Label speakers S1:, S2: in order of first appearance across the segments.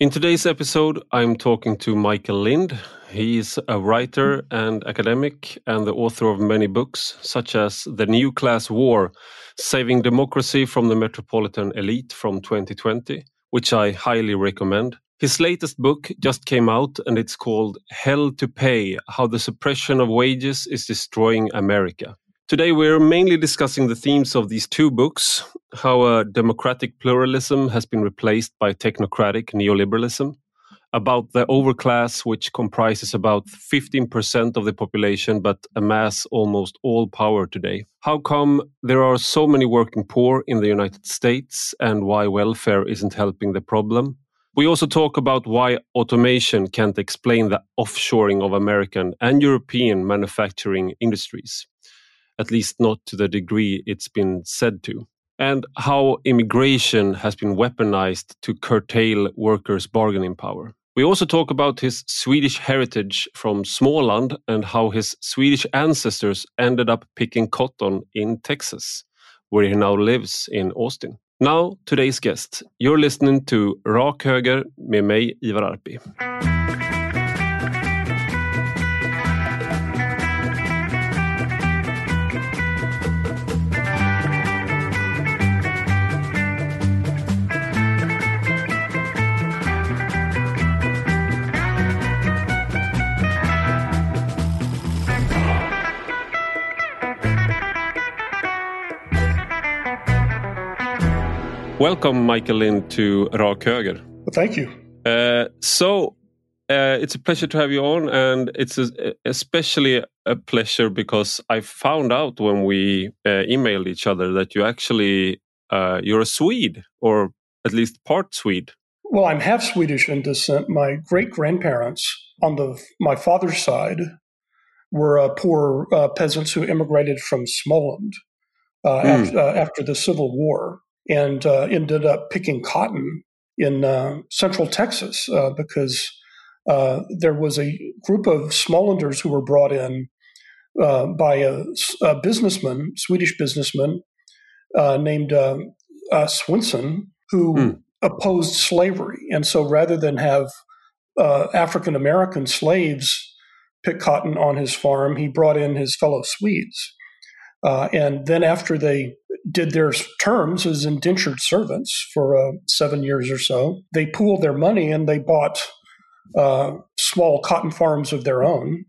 S1: In today's episode, I'm talking to Michael Lind. He's a writer and academic and the author of many books, such as The New Class War Saving Democracy from the Metropolitan Elite from 2020, which I highly recommend. His latest book just came out and it's called Hell to Pay How the Suppression of Wages is Destroying America. Today, we're mainly discussing the themes of these two books how a democratic pluralism has been replaced by technocratic neoliberalism, about the overclass, which comprises about 15% of the population but amass almost all power today. How come there are so many working poor in the United States and why welfare isn't helping the problem? We also talk about why automation can't explain the offshoring of American and European manufacturing industries at least not to the degree it's been said to, and how immigration has been weaponized to curtail workers' bargaining power. We also talk about his Swedish heritage from Småland and how his Swedish ancestors ended up picking cotton in Texas, where he now lives in Austin. Now, today's guest. You're listening to Rak Höger med mig, Ivar Arpi. Welcome, Michael Lind, to Rak Höger.
S2: Well, thank you.
S1: Uh, so, uh, it's a pleasure to have you on, and it's a, especially a pleasure because I found out when we uh, emailed each other that you actually uh, you're a Swede, or at least part Swede.
S2: Well, I'm half Swedish in descent. My great grandparents on the my father's side were uh, poor uh, peasants who immigrated from Småland mm. after, after the Civil War and uh, ended up picking cotton in uh, central Texas uh, because uh, there was a group of Smålanders who were brought in uh, by a, a, businessman, Swedish businessman named Swenson, who hmm. opposed slavery. And so rather than have African American slaves pick cotton on his farm, he brought in his fellow Swedes. Uh, and then after they did their terms as indentured servants for uh, seven years or so, they pooled their money and they bought uh, small cotton farms of their own.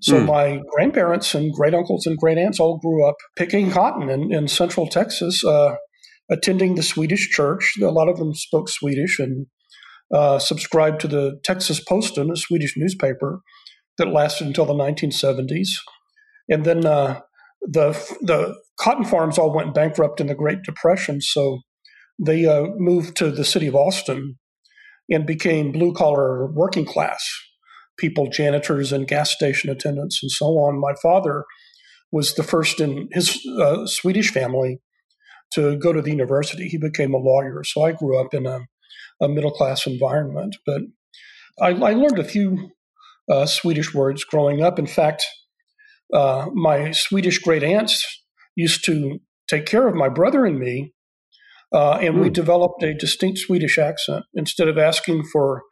S2: So mm. my grandparents and great uncles and great aunts all grew up picking cotton in, in central Texas, uh, attending the Swedish church. A lot of them spoke Swedish and uh, subscribed to the Texas Posten, a Swedish newspaper that lasted until the 1970s. And then uh, the the cotton farms all went bankrupt in the Great Depression, so they uh, moved to the city of Austin and became blue collar working class people, janitors and gas station attendants and so on. My father was the first in his uh, Swedish family to go to the university. He became a lawyer, so I grew up in a, a middle class environment. But I, I learned a few uh, Swedish words growing up. In fact, uh, my Swedish great aunts used to take care of my brother and me, uh, and mm. we hmm. developed a distinct Swedish accent. Instead of asking for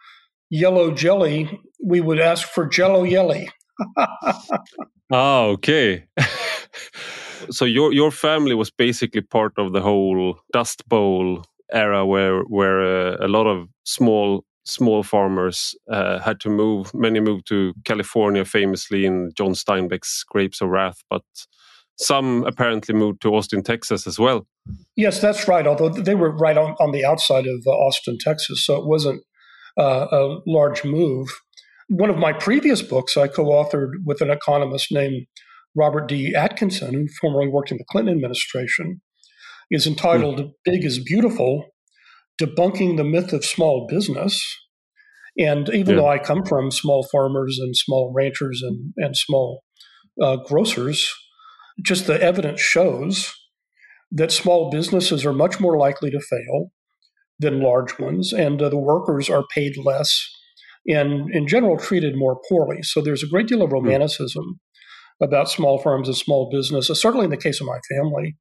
S2: yellow jelly, we would ask for jello jelly.
S1: ah, okay. so your your family was basically part of the whole Dust Bowl era, where where uh, a lot of small small farmers uh, had to move. Many moved to California, famously in John Steinbeck's Grapes of Wrath, but some apparently moved to Austin, Texas as well.
S2: Yes, that's right. Although they were right on, on the outside of uh, Austin, Texas, so it wasn't uh, a large move. One of my previous books I co authored with an economist named Robert D. Atkinson, who formerly worked in the Clinton administration, is entitled mm. Big is Beautiful debunking the myth of small business. And even yeah. though I come from small farmers and small ranchers and, and small uh, grocers, just the evidence shows that small businesses are much more likely to fail than large ones, and uh, the workers are paid less and, in general, treated more poorly. So there's a great deal of hmm. romanticism about small farms and small business. Certainly, in the case of my family,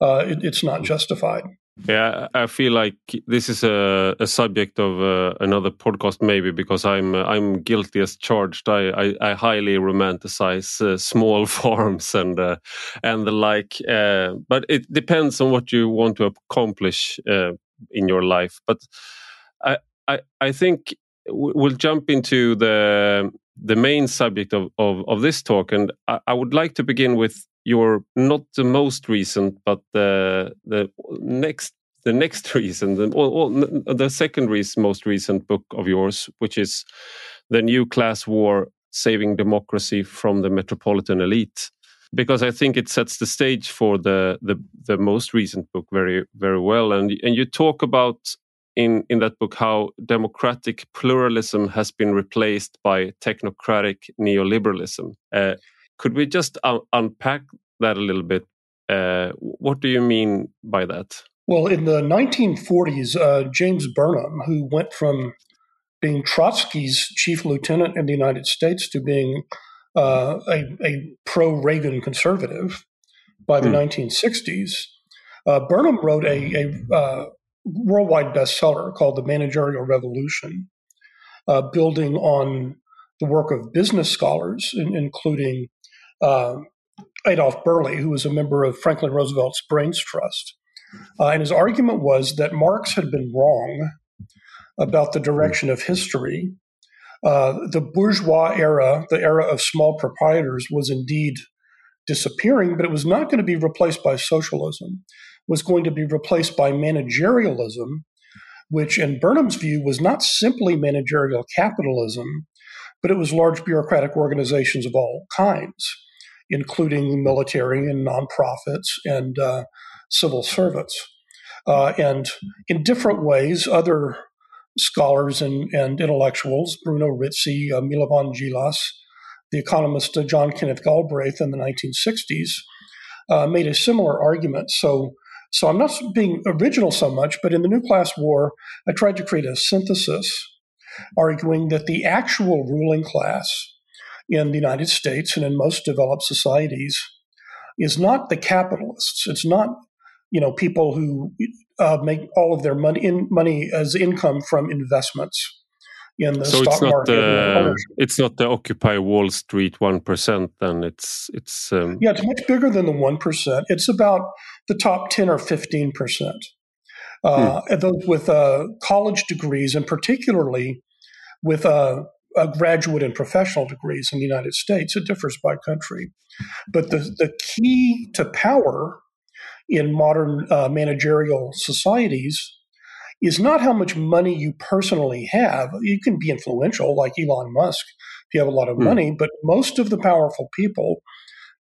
S2: uh, it, it's not justified.
S1: Yeah, I feel like this is a, a subject of uh, another podcast, maybe because I'm uh, I'm guilty as charged. I I, I highly romanticize uh, small farms and uh, and the like, uh, but it depends on what you want to accomplish uh, in your life. But I I, I think we'll jump into the the main subject of, of, of this talk, and I, I would like to begin with your not the most recent, but the the next the next recent, the, the second most recent book of yours, which is the new class war: saving democracy from the metropolitan elite. Because I think it sets the stage for the the, the most recent book very very well, and and you talk about in in that book how democratic pluralism has been replaced by technocratic neoliberalism. Uh, could we just un unpack that a little bit? Uh, what do you mean by that?
S2: Well, in the 1940s, uh, James Burnham, who went from being Trotsky's chief lieutenant in the United States to being uh, a, a pro Reagan conservative by the mm. 1960s, uh, Burnham wrote a, a uh, worldwide bestseller called The Managerial Revolution, uh, building on the work of business scholars, in, including uh, Adolf Berle, who was a member of Franklin Roosevelt's Brains Trust. Uh, and his argument was that Marx had been wrong about the direction of history. Uh, the bourgeois era, the era of small proprietors, was indeed disappearing, but it was not going to be replaced by socialism was going to be replaced by managerialism, which, in Burnham's view, was not simply managerial capitalism, but it was large bureaucratic organizations of all kinds, including military and nonprofits and uh, civil servants. Uh, and in different ways, other scholars and, and intellectuals, Bruno Rizzi, uh, Milovan Djilas, the economist uh, John Kenneth Galbraith in the 1960s, uh, made a similar argument. So so I'm not being original so much, but in the New Class War, I tried to create a synthesis arguing that the actual ruling class in the United States and in most developed societies is not the capitalists. It's not you know people who uh, make all of their money in money as income from investments in the so stock
S1: it's not
S2: market.
S1: The, it's not the Occupy Wall Street one percent. Then it's it's
S2: um... yeah, it's much bigger than the one percent. It's about the top ten or fifteen percent. Uh, hmm. Those with uh, college degrees, and particularly with uh, graduate and professional degrees in the United States, it differs by country. But the the key to power in modern uh, managerial societies is not how much money you personally have. You can be influential, like Elon Musk, if you have a lot of mm. money, but most of the powerful people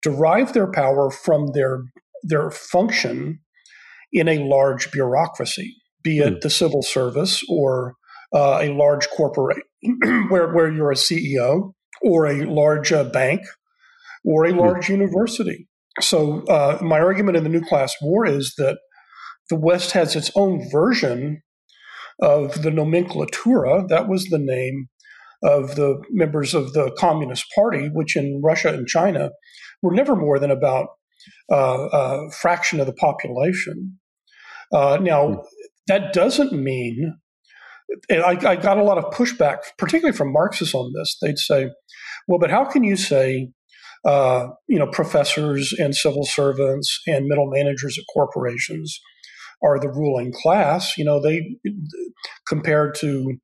S2: derive their power from their their function in a large bureaucracy, be it mm. the civil service or uh, a large corporate where, where you're a CEO or a large uh, bank or a hmm. large mm. university. So, uh, my argument in the New Class War is that the West has its own version of the nomenklatura. That was the name of the members of the Communist Party, which in Russia and China were never more than about uh, a fraction of the population. Uh, now, hmm. that doesn't mean, I, I, got a lot of pushback, particularly from Marxists on this. They'd say, well, but how can you say, uh, you know, professors and civil servants and middle managers at corporations are the ruling class. You know, they compared to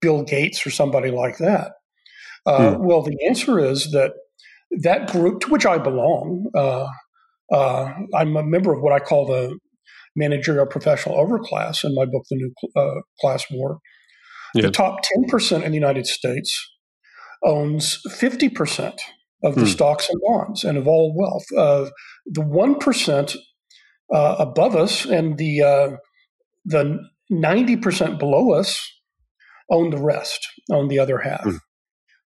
S2: Bill Gates or somebody like that. Uh, hmm. Well, the answer is that that group to which I belong, uh, uh, I'm a member of what I call the managerial professional overclass in my book, The New uh, Class War. Yeah. The top 10% in the United States owns 50% of the hmm. stocks and bonds and of all wealth. Uh, the 1% uh, above us, and the uh, the ninety percent below us own the rest, own the other half. Mm.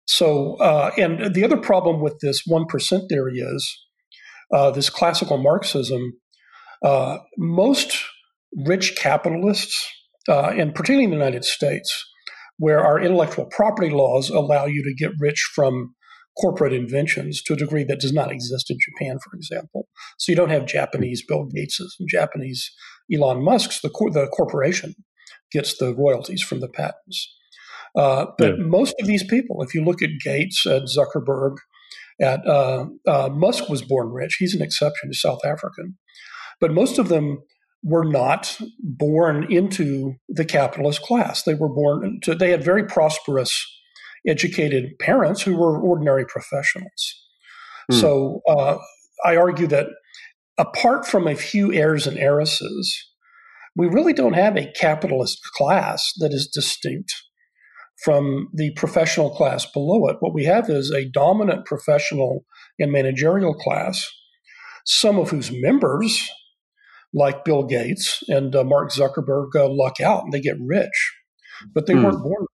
S2: So, uh, and the other problem with this one percent theory is uh, this classical Marxism. Uh, most rich capitalists, uh, and particularly in the United States, where our intellectual property laws allow you to get rich from corporate inventions to a degree that does not exist in Japan, for example. So you don't have Japanese Bill Gateses and Japanese Elon Musk's. The, cor- the corporation gets the royalties from the patents. Uh, but yeah. most of these people, if you look at Gates, at Zuckerberg, at uh, uh, Musk was born rich. He's an exception. He's South African, but most of them were not born into the capitalist class. They were born to. They had very prosperous, educated parents who were ordinary professionals. Hmm. So uh, I argue that apart from a few heirs and heiresses, we really don't have a capitalist class that is distinct from the professional class below it. What we have is a dominant professional and managerial class, some of whose members, like Bill Gates and uh, Mark Zuckerberg, uh, luck out and they get rich, but they mm. weren't born.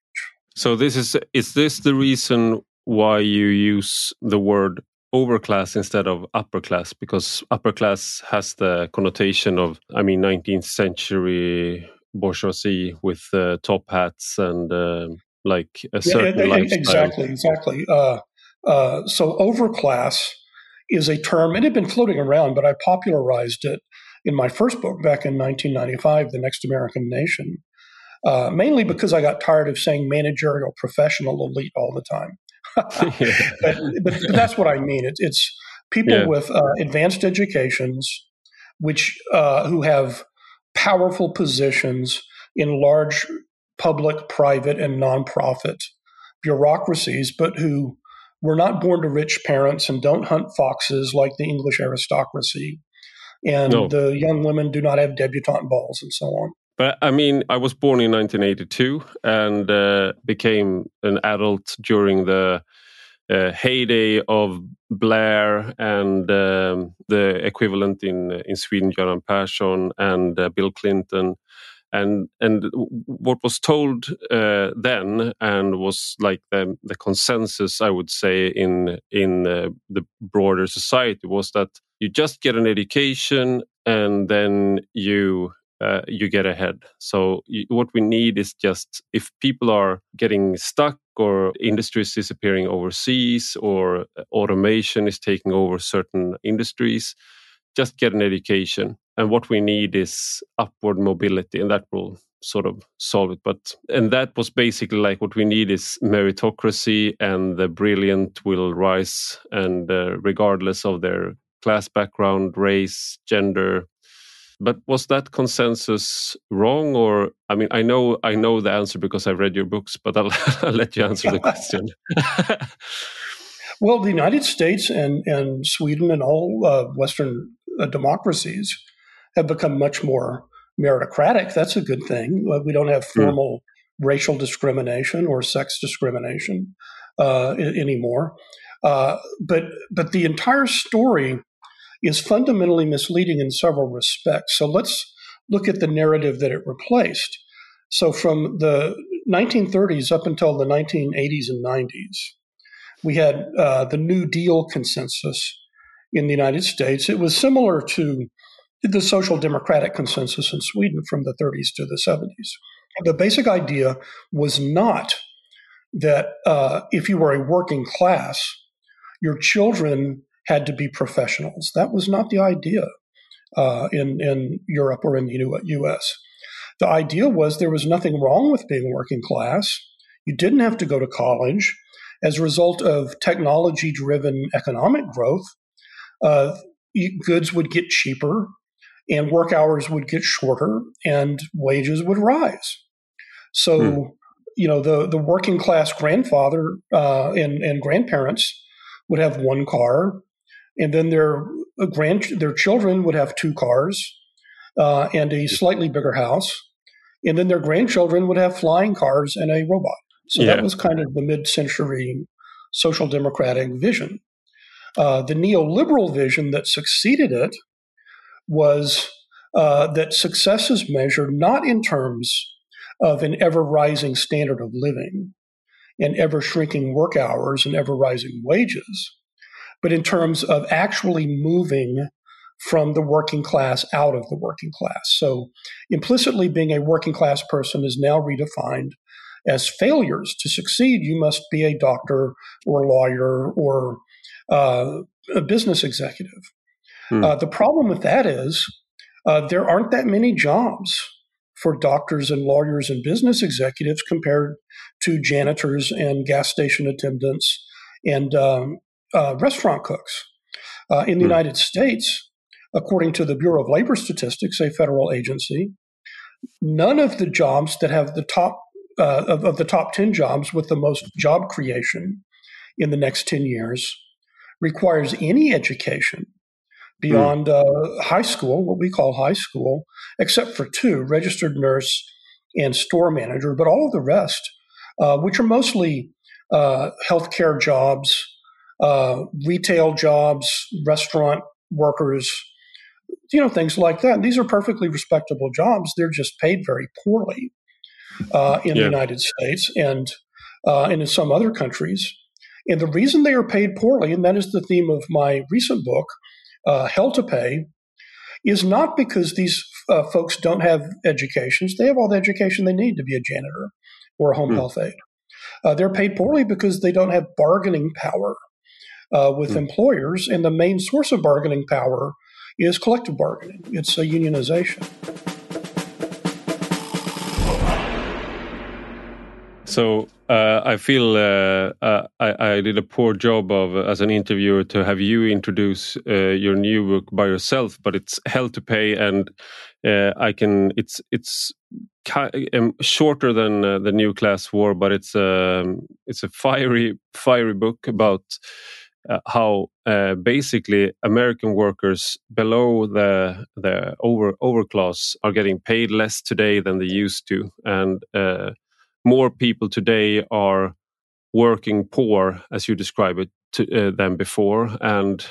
S1: So this is is this the reason why you use the word overclass instead of upper class because upper class has the connotation of i mean 19th century bourgeoisie with uh, top hats and uh, like a certain yeah, lifestyle.
S2: Exactly, exactly. Uh, uh, so overclass is a term, it had been floating around, but I popularized it in my first book back in 1995, The Next American Nation, uh, mainly because I got tired of saying managerial professional elite all the time. but, but, but, that's what I mean. It, it's people yeah. with uh, advanced educations, which uh, who have powerful positions in large public, private, and nonprofit bureaucracies, but who were not born to rich parents and don't hunt foxes like the English aristocracy. And no. the young women do not have debutante balls and so on.
S1: But I mean, I was born in 1982 and uh, became an adult during the uh, heyday of Blair and um, the equivalent in in Sweden, Göran Persson and uh, Bill Clinton. And and what was told uh, then and was like the, the consensus i would say in in uh, the broader society was that you just get an education and then you uh, you get ahead. So what we need is just if people are getting stuck or industries disappearing overseas or automation is taking over certain industries just get an education. And what we need is upward mobility and that will sort of solve it. But and that was basically like what we need is meritocracy and the brilliant will rise and uh, regardless of their class background race gender but was that consensus wrong or i mean i know i know the answer because i've read your books but i'll, I'll let you answer the question
S2: well the united states and and sweden and all uh, western uh, democracies have become much more meritocratic. That's a good thing. Uh, we don't have hmm. formal mm. racial discrimination or sex discrimination uh, anymore. Uh, but but the entire story is fundamentally misleading in several respects. So let's look at the narrative that it replaced. So from the 1930s up until the 1980s and 90s, we had uh, the New Deal consensus in the United States. It was similar to the social democratic consensus in Sweden from the 30s to the 70s. The basic idea was not that uh, if you were a working class, your children had to be professionals. That was not the idea uh, in, in Europe or in the US. The idea was there was nothing wrong with being working class. You didn't have to go to college. As a result of technology driven economic growth, uh, goods would get cheaper and work hours would get shorter and wages would rise. So, hmm. you know, the, the working class grandfather uh, and, and grandparents would have one car, and then their uh, grand their children would have two cars uh, and a slightly bigger house, and then their grandchildren would have flying cars and a robot. So yeah. that was kind of the mid-century social democratic vision. Uh, the neoliberal vision that succeeded it was uh, that success is measured not in terms of an ever rising standard of living and ever shrinking work hours and ever rising wages, but in terms of actually moving from the working class out of the working class. So implicitly being a working class person is now redefined as failures. To succeed, you must be a doctor or a lawyer or uh, a business executive. Hmm. Uh, the problem with that is uh, there aren't that many jobs for doctors and lawyers and business executives compared to janitors and gas station attendants and um, uh, restaurant cooks. Uh, in the hmm. United States, according to the Bureau of Labor Statistics, a federal agency, none of the jobs that have the top uh, of, of, the top 10 jobs with the most job creation in the next 10 years requires any education beyond mm. uh, high school, what we call high school, except for two registered nurse and store manager, but all of the rest, uh, which are mostly uh, healthcare jobs, uh, retail jobs, restaurant workers, you know, things like that. And these are perfectly respectable jobs. They're just paid very poorly uh, in yeah. the United States and uh, and in some other countries. And the reason they are paid poorly, and that is the theme of my recent book, uh, Hell to Pay, is not because these uh, folks don't have educations. They have all the education they need to be a janitor or a home mm. health aide. Uh, they're paid poorly because they don't have bargaining power uh, with mm. employers, and the main source of bargaining power is collective bargaining. It's a unionization.
S1: So uh, I feel uh, uh, I, I, did a poor job of as an interviewer to have you introduce uh, your new book by yourself, but it's hell to pay, and uh, I can. It's it's um, shorter than uh, the new class war, but it's um, it's a fiery fiery book about uh, how uh, basically American workers below the the over overclass are getting paid less today than they used to, and uh, more people today are working poor, as you describe it, to, uh, than before. And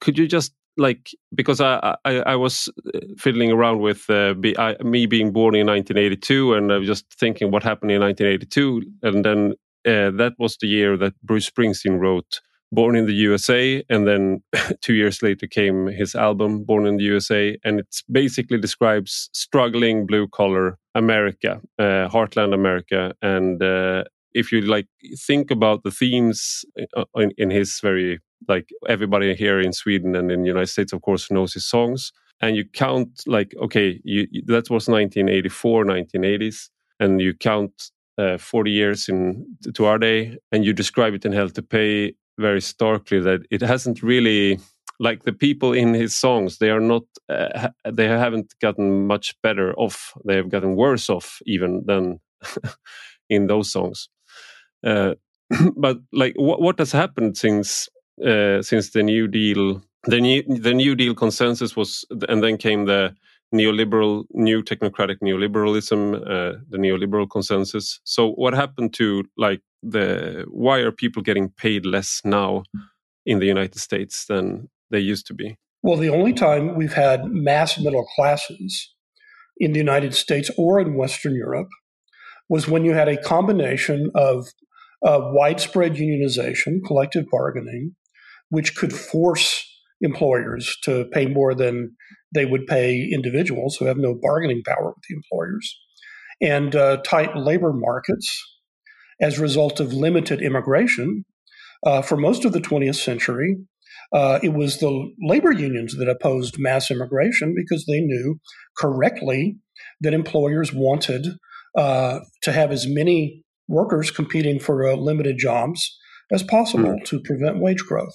S1: could you just like because I I, I was uh, fiddling around with uh, be, I, me being born in 1982, and I was just thinking what happened in 1982, and then that was the year that Bruce Springsteen wrote born in the USA, and then two years later came his album Born in the USA, and it basically describes struggling blue collar America, uh, heartland America, and uh, if you like think about the themes uh, in, in, his very like everybody here in Sweden and in the United States, of course, knows his songs. And you count like okay, you, that was 1984, 1980s, and you count uh, 40 years in to our day, and you describe it in Hell to Pay very starkly that it hasn't really like the people in his songs they are not uh, they haven't gotten much better off. They have gotten worse off even than in those songs. Uh, but like what, what has happened since uh, since the new deal the new the new deal consensus was and then came the neoliberal new technocratic neoliberalism uh, the neoliberal consensus so what happened to like the why are people getting paid less now in the United States than they used to be?
S2: Well, the only time we've had mass middle classes in the United States or in Western Europe was when you had a combination of uh, widespread unionization, collective bargaining, which could force employers to pay more than they would pay individuals who have no bargaining power with the employers, and uh, tight labor markets as a result of limited immigration. Uh, for most of the 20th century, uh, it was the labor unions that opposed mass immigration because they knew correctly that employers wanted uh, to have as many workers competing for uh, limited jobs as possible mm. to prevent wage growth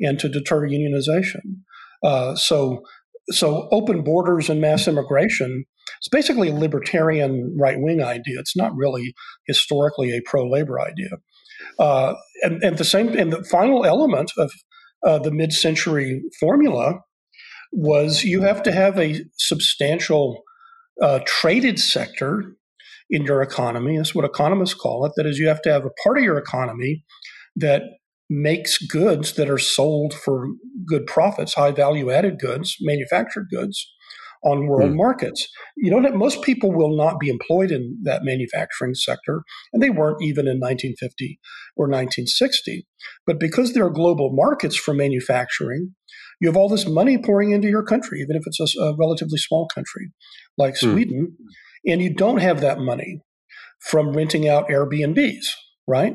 S2: and to deter unionization. Uh, so, so open borders and mass immigration it's basically a libertarian right wing idea. It's not really historically a pro labor idea. Uh, and, and the same, and the final element of uh, the mid century formula was you have to have a substantial uh, traded sector in your economy. That's what economists call it. That is, you have to have a part of your economy that makes goods that are sold for good profits, high value added goods, manufactured goods on world mm. markets. You know, that most people will not be employed in that manufacturing sector, and they weren't even in 1950 or 1960. But because there are global markets for manufacturing, you have all this money pouring into your country, even if it's a, a relatively small country like mm. Sweden, and you don't have that money from renting out Airbnbs, right?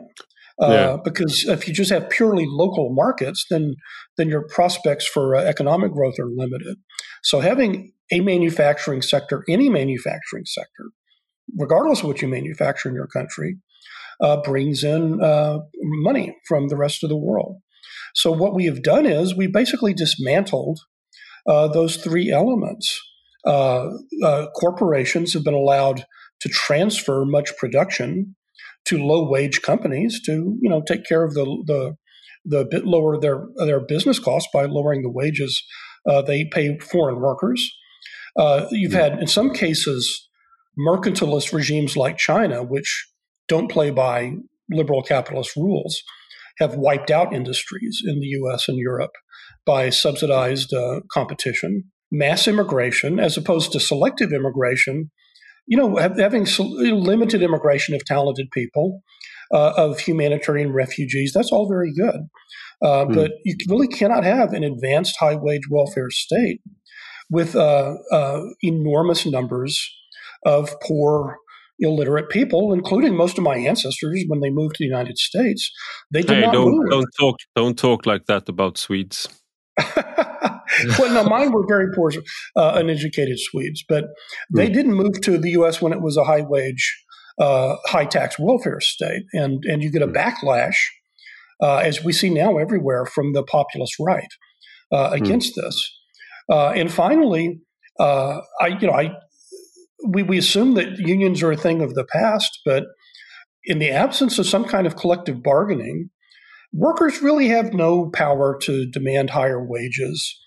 S2: Uh, yeah. Because if you just have purely local markets, then then your prospects for uh, economic growth are limited. So having a manufacturing sector, any manufacturing sector, regardless of what you manufacture in your country, uh, brings in uh, money from the rest of the world. So what we have done is we basically dismantled uh, those three elements. Uh, uh, corporations have been allowed to transfer much production to low wage companies to you know take care of the the the bit lower their their business costs by lowering the wages uh, they pay foreign workers. Uh, you've had in some cases mercantilist regimes like China, which don't play by liberal capitalist rules, have wiped out industries in the U.S. and Europe by subsidized uh, competition, mass immigration, as opposed to selective immigration. You know, having limited immigration of talented people, uh, of humanitarian refugees, that's all very good. Uh, mm. But you really cannot have an advanced high wage welfare state with uh, uh, enormous numbers of poor illiterate people, including most of my ancestors when they moved to the United States. They did
S1: hey,
S2: not
S1: don't,
S2: move.
S1: Don't talk, don't talk like that about Swedes.
S2: well, no, mine were very poor, uh, uneducated Swedes, but they mm. didn't move to the U.S. when it was a high wage, uh, high tax welfare state, and and you get a mm. backlash, uh, as we see now everywhere from the populist right uh, hmm. against mm. this. Uh, and finally, uh, I you know I we, we assume that unions are a thing of the past, but in the absence of some kind of collective bargaining, workers really have no power to demand higher wages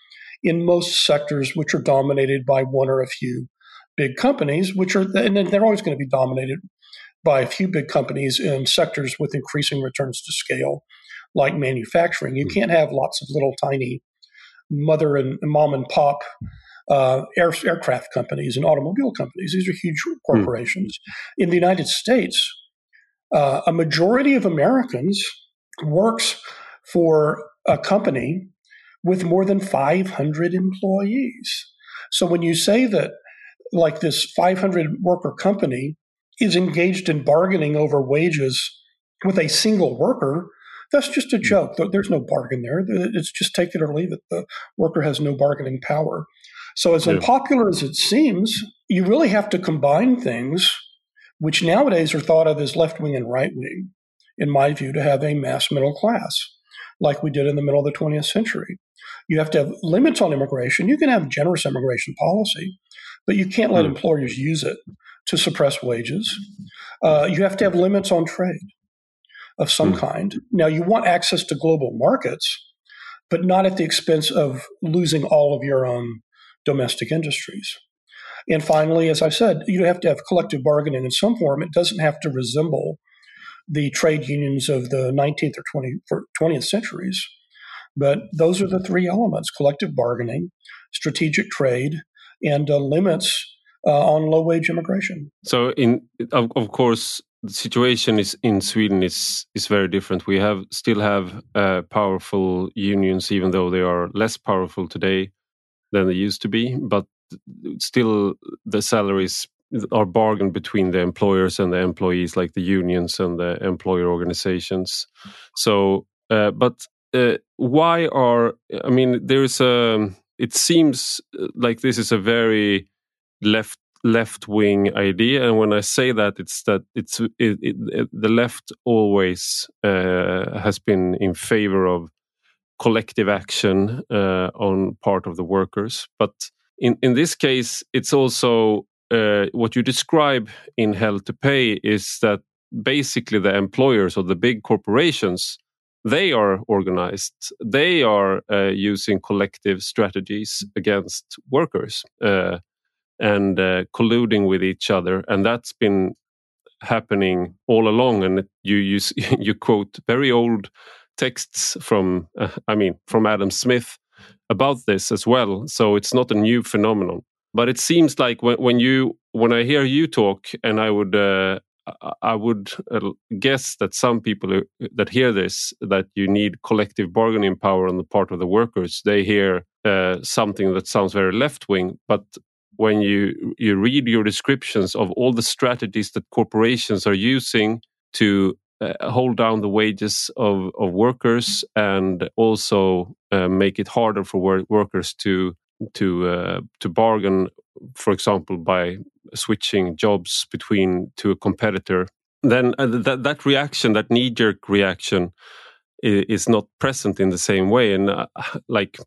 S2: in most sectors which are dominated by one or a few big companies, which are, and they're always going to be dominated by a few big companies in sectors with increasing returns to scale, like manufacturing. You hmm. can't have lots of little tiny mother and mom and pop uh, air, aircraft companies and automobile companies. These are huge corporations. Mm. In the United States, uh, a majority of Americans works for a company with more than 500 employees. So when you say that, like this 500 worker company is engaged in bargaining over wages with a single worker, that's just a joke. There's no bargain there. It's just take it or leave it. The worker has no bargaining power. So, as yeah. unpopular as it seems, you really have to combine things which nowadays are thought of as left wing and right wing, in my view, to have a mass middle class, like we did in the middle of the 20th century. You have to have limits on immigration. You can have generous immigration policy, but you can't let mm. employers use it to suppress wages. Uh, you have to have limits on trade of some mm. kind. Now, you want access to global markets, but not at the expense of losing all of your own domestic industries. And finally, as I said, you have to have collective bargaining in some form. It doesn't have to resemble the trade unions of the 19th or 20, 20th centuries. But those are the three elements collective bargaining, strategic trade, and uh, limits uh, on low wage immigration.
S1: So, in of, of, course, the situation is in Sweden is is very different. We have still have uh, powerful unions, even though they are less powerful today than they used to be, but still the salaries are bargained between the employers and the employees, like the unions and the employer organizations. So, uh, but uh, why are I mean, there is a. It seems like this is a very left left wing idea, and when I say that, it's that it's it, it, the left always uh, has been in favor of collective action uh, on part of the workers. But in, in this case, it's also uh, what you describe in Hell to Pay is that basically the employers or the big corporations they are organized they are uh, using collective strategies against workers uh, and uh, colluding with each other and that's been happening all along and you use you quote very old texts from, uh, I mean, from Adam Smith about this as well. So it's not a new phenomenon. But it seems like when, when you when I hear you talk, and I would uh, I would uh, guess that some people that hear this that you need collective bargaining power on the part of the workers. They hear uh, something that sounds very left wing, but when you you read your descriptions of all the strategies that corporations are using to uh, hold down the wages of, of workers and also uh, make it harder for wor workers to to uh, to bargain, for example, by switching jobs between to a competitor. Then uh, that that reaction, that knee jerk reaction, is, not present in the same way. And uh, like,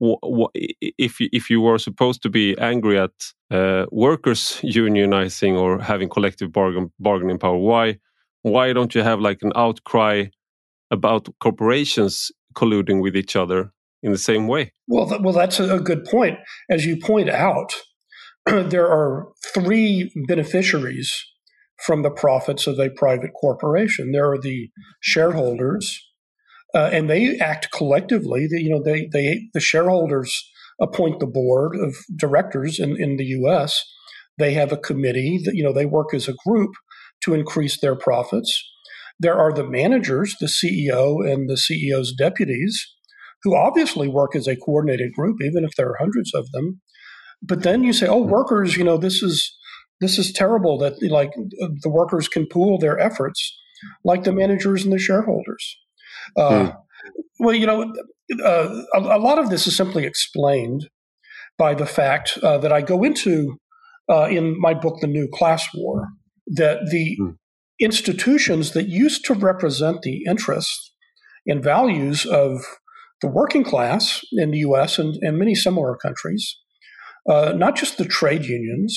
S1: if you, if you were supposed to be angry at uh, workers unionizing or having collective bargain, bargaining power, why why don't you have like an outcry about corporations colluding with each other in the same way?
S2: Well, well, that's a good point. As you point out, there are three beneficiaries from the profits of a private corporation. There are the shareholders, uh, and they act collectively. The, you know, they they the shareholders appoint the board of directors in, in the U.S. They have a committee that you know they work as a group to increase their profits. There are the managers, the CEO and the CEO's deputies, who obviously work as a coordinated group, even if there are hundreds of them. But then you say, "Oh, hmm. workers, you know, this is this is terrible that like the workers can pool their efforts, like the managers and the shareholders." Uh, hmm. Well, you know, uh, a, a, lot of this is simply explained by the fact uh, that I go into uh, in my book, The New Class War, that the mm. institutions that used to represent the interests and values of the working class in the US and, and many similar countries, uh, not just the trade unions,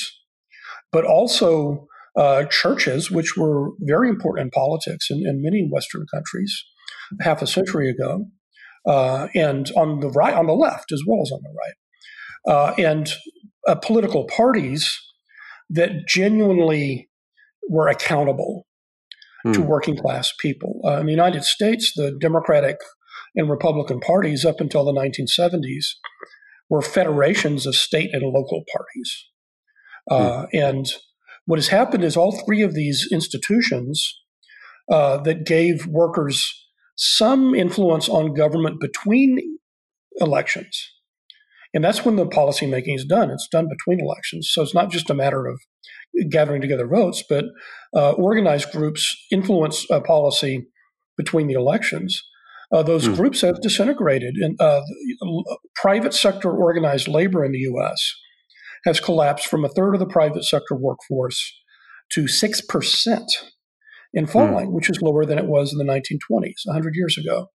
S2: but also uh, churches, which were very important in politics in, in, many Western countries half a century ago, uh, and on the right, on the left as well as on the right, uh, and uh, political parties that genuinely were accountable hmm. to working class people. Uh, in the United States, the Democratic and Republican parties up until the 1970s were federations of state and local parties. Uh, hmm. And what has happened is all three of these institutions uh, that gave workers some influence on government between elections. And that's when the policymaking is done. It's done between elections. So it's not just a matter of gathering together votes, but uh, organized groups influence policy between the elections. Uh, those mm. groups have disintegrated. And uh, private sector organized labor in the U.S. has collapsed from a third of the private sector workforce to six percent in hmm. falling, mm. which is lower than it was in the 1920s, 100 years ago.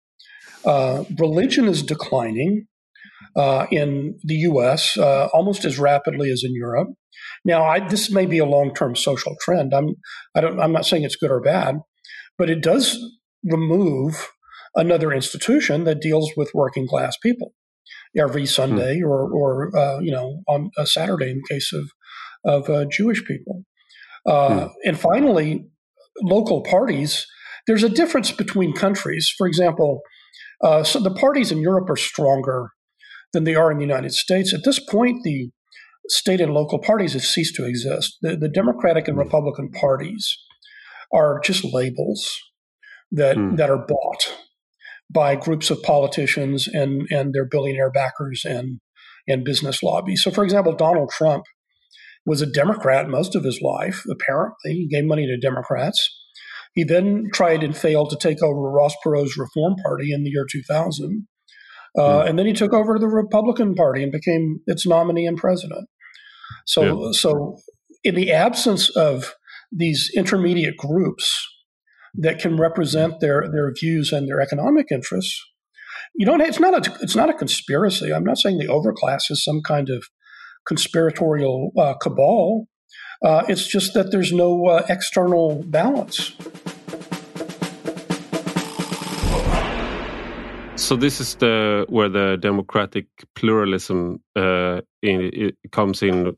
S2: Uh, religion is declining uh, in the U.S. Uh, almost as rapidly as in Europe. Now, I, this may be a long-term social trend. I'm I don't I'm not saying it's good or bad, but it does remove another institution that deals with working class people every Sunday hmm. or or uh, you know on a Saturday in the case of of uh, Jewish people. Uh, hmm. And finally, local parties. There's a difference between countries. For example, uh, so the parties in Europe are stronger than they are in the United States. At this point, the state and local parties have ceased to exist. The, the Democratic and hmm. Republican parties are just labels that mm. that are bought by groups of politicians and and their billionaire backers and and business lobbies. So, for example, Donald Trump was a Democrat most of his life. Apparently, he gave money to Democrats. He then tried and failed to take over Ross Perot's Reform Party in the year 2000. Uh, mm. And then he took over the Republican Party and became its nominee and president. So, yeah. so in the absence of these intermediate groups that can represent their their views and their economic interests, you don't. It's not a. It's not a conspiracy. I'm not saying the overclass is some kind of conspiratorial uh, cabal. Uh, it's just that there's no uh, external balance.
S1: So this is the where the democratic pluralism uh, in, comes in.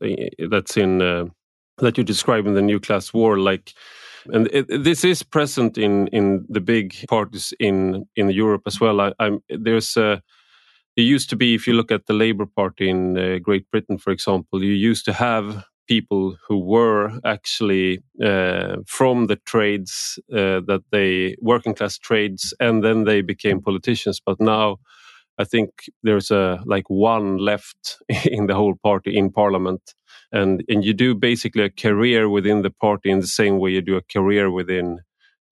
S1: That's in uh, that you describe in the new class war, like. And it, this is present in, in the big parties in, in Europe as well. I, I'm, there's a, it used to be, if you look at the Labour Party in uh, Great Britain, for example, you used to have people who were actually uh, from the trades uh, that they working class trades and then they became politicians but now I think there's a like one left in the whole party in parliament, and and you do basically a career within the party in the same way you do a career within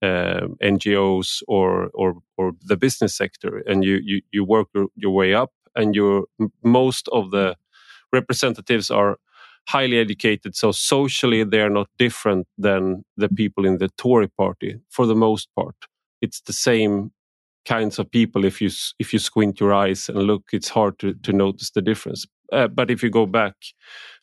S1: uh, NGOs or or or the business sector, and you you you work your, way up, and your most of the representatives are highly educated. So socially, they are not different than the people in the Tory party for the most part. It's the same kinds of people. If you if you squint your eyes and look, it's hard to to notice the difference. Uh, but if you go back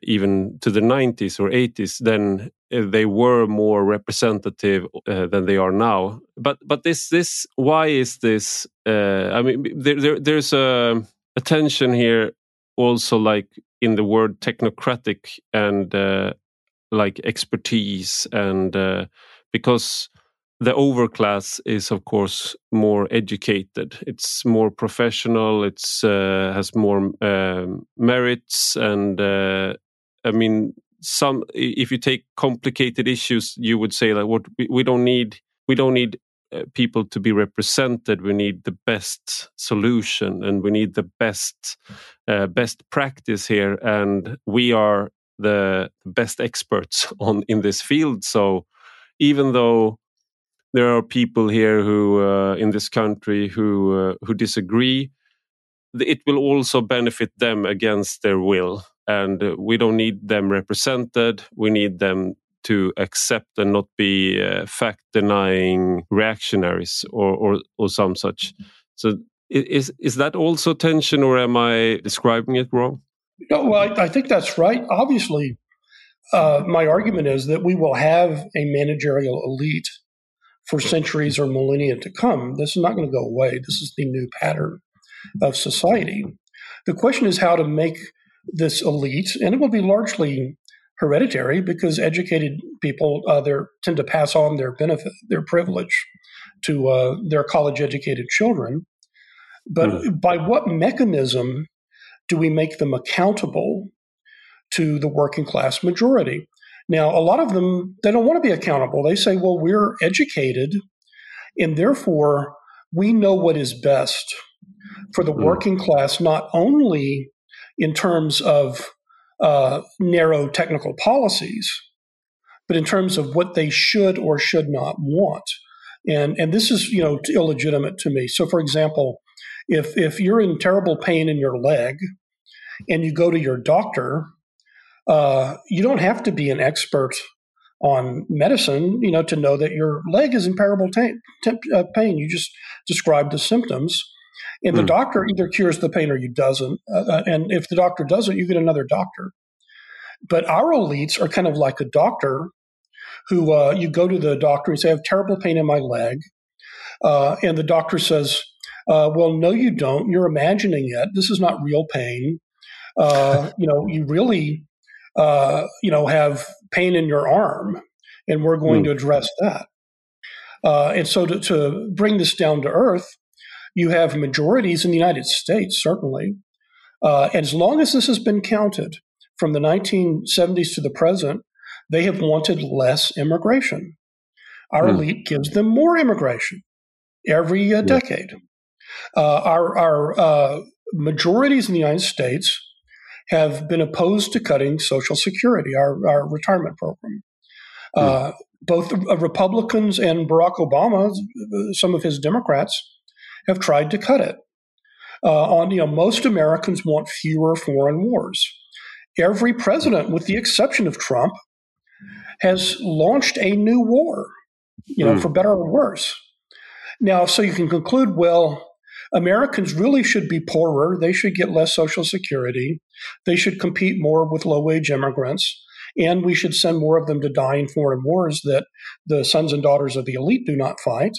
S1: even to the 90s or 80s, then uh, they were more representative uh, than they are now. But but this this why is this? Uh, I mean, there, there, there's a, a tension here also like in the word technocratic and uh, like expertise and uh, because the overclass is of course more educated. It's more professional. It's uh, has more um, merits and uh, i mean some if you take complicated issues you would say that what we, we don't need we don't need uh, people to be represented. We need the best solution and we need the best uh, best practice here. And we are the best experts on in this field. So even though there are people here who uh, in this country who uh, who disagree it will also benefit them against their will and uh, we don't need them represented we need them to accept and not be uh, fact denying reactionaries or, or, or some such. So is is that also tension, or am I describing it wrong?
S2: No, well, I, I think that's right. Obviously, uh, my argument is that we will have a managerial elite for centuries or millennia to come. This is not going to go away. This is the new pattern of society. The question is how to make this elite, and it will be largely hereditary because educated people uh, tend to pass on their benefit, their privilege to uh, their college educated children. But mm. by what mechanism do we make them accountable to the working class majority? Now, a lot of them, they don't want to be accountable. They say, well, we're educated, and therefore we know what is best for the mm. working class, not only in terms of uh, narrow technical policies, but in terms of what they should or should not want. And, and this is you know illegitimate to me. So, for example, if if you're in terrible pain in your leg and you go to your doctor, uh, you don't have to be an expert on medicine, you know, to know that your leg is in terrible t- t- uh, pain. You just describe the symptoms, and the mm. doctor either cures the pain or you doesn't. Uh, uh, and if the doctor doesn't, you get another doctor. But our elites are kind of like a doctor who uh, you go to the doctor and say, I have terrible pain in my leg. Uh, and the doctor says, uh, Well, no, you don't. You're imagining it. This is not real pain. Uh, you know, you really, you know, have pain in your arm, and we're going mm. to address that. and so to, to bring this down to earth, you have majorities in the United States, certainly. Uh, and as long as this has been counted from the 1970s to the present, they have wanted less immigration. Our mm. elite gives them more immigration every uh, decade. Uh, our our uh, majorities in the United States have been opposed to cutting Social Security, our, our retirement program. Mm. both Republicans and Barack Obama, some of his Democrats, have tried to cut it. Uh, on you know, most Americans want fewer foreign wars. Every president, with the exception of Trump, has launched a new war. You know, mm. for better or worse. Now, so you can conclude, well, Americans really should be poorer. They should get less Social Security. They should compete more with low wage immigrants. And we should send more of them to die in foreign wars that the sons and daughters of the elite do not fight.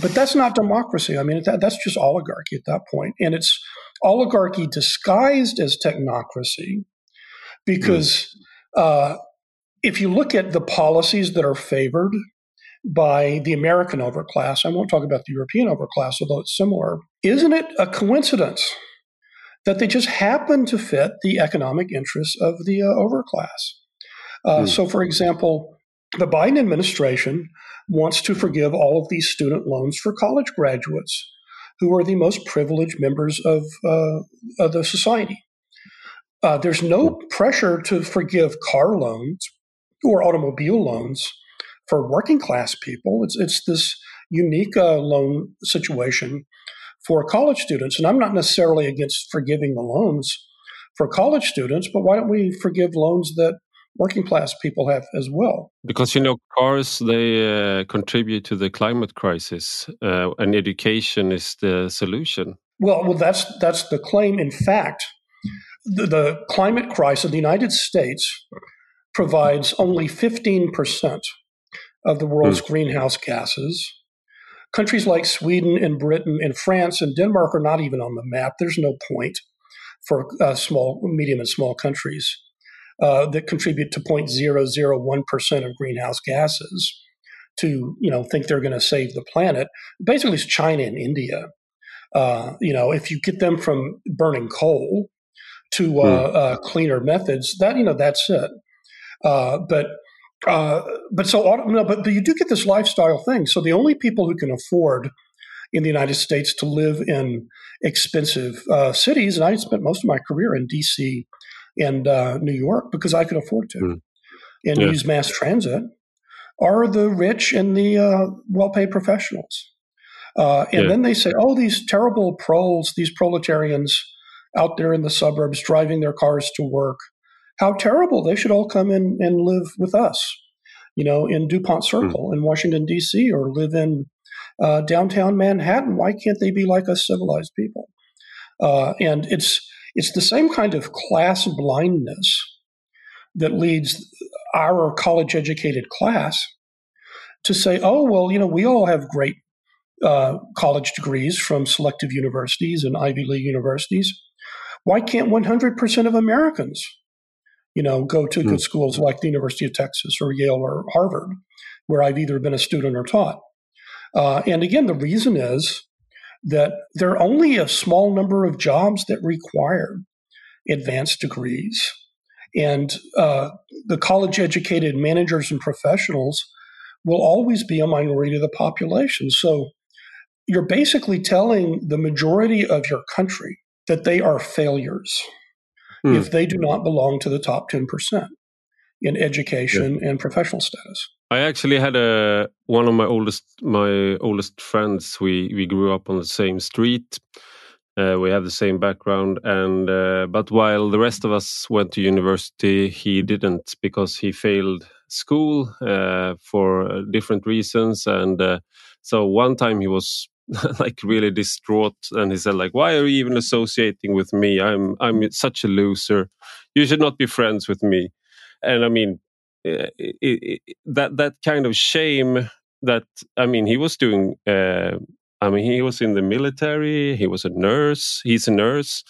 S2: But that's not democracy. I mean, that, that's just oligarchy at that point. And it's oligarchy disguised as technocracy because mm. uh, if you look at the policies that are favored by the American overclass, I won't talk about the European overclass, although it's similar, isn't it a coincidence that they just happen to fit the economic interests of the uh, overclass? Uh, mm. So, for example, the Biden administration wants to forgive all of these student loans for college graduates. who are the most privileged members of, uh, of the society. Uh, there's no pressure to forgive car loans or automobile loans for working class people. It's, it's this unique uh, loan situation for college students. And I'm not necessarily against forgiving the loans for college students, but why don't we forgive loans that working class people have as well?
S1: Because, you know, cars, they uh, contribute to the climate crisis, uh, and education is the solution.
S2: Well, well, that's that's the claim. In fact, the, the climate crisis in the United States provides only 15% of the world's mm. greenhouse gases. Countries like Sweden and Britain and France and Denmark are not even on the map. There's no point for uh, small, medium, and small countries uh, that contribute to 0.001% of greenhouse gases to you know think they're going to save the planet. Basically, it's China and India. Uh, you know, if you get them from burning coal to mm. cleaner methods, that you know that's it. Uh, but uh, but so no, but, but you do get this lifestyle thing. So the only people who can afford in the United States to live in expensive uh, cities, and I spent most of my career in D.C. and uh, New York because I could afford to, mm. and yeah. use mass transit, are the rich and the uh, well-paid professionals. Uh, and yeah. then they say, "Oh, these terrible proles, these proletarians out there in the suburbs driving their cars to work." How terrible. They should all come in and live with us, you know, in DuPont hmm. Circle mm. in Washington, D.C., or live in uh, downtown Manhattan. Why can't they be like us civilized people? Uh, and it's it's the same kind of class blindness that leads our college educated class to say, oh, well, you know, we all have great uh, college degrees from selective universities and Ivy League universities. Why can't 100% of Americans you know, go to mm. good schools like the University of Texas or Yale or Harvard, where I've either been a student or taught. Uh, and again, the reason is that there are only a small number of jobs that require advanced degrees. And uh, the college educated managers and professionals will always be a minority of the population. So you're basically telling the majority of your country that they are failures mm. if they do not belong to the top 10% in education yeah. and professional status.
S1: I actually had a one of my oldest my oldest friends. We we grew up on the same street. Uh, we have the same background, and uh, but while the rest of us went to university, he didn't because he failed school uh, for different reasons. And uh, so one time he was like really distraught and he said like why are you even associating with me? I'm i'm such a loser. You should not be friends with me. And i mean it, eh, it, it, that that kind of shame that i mean he was doing uh, i mean he was in the military he was a nurse he's a nurse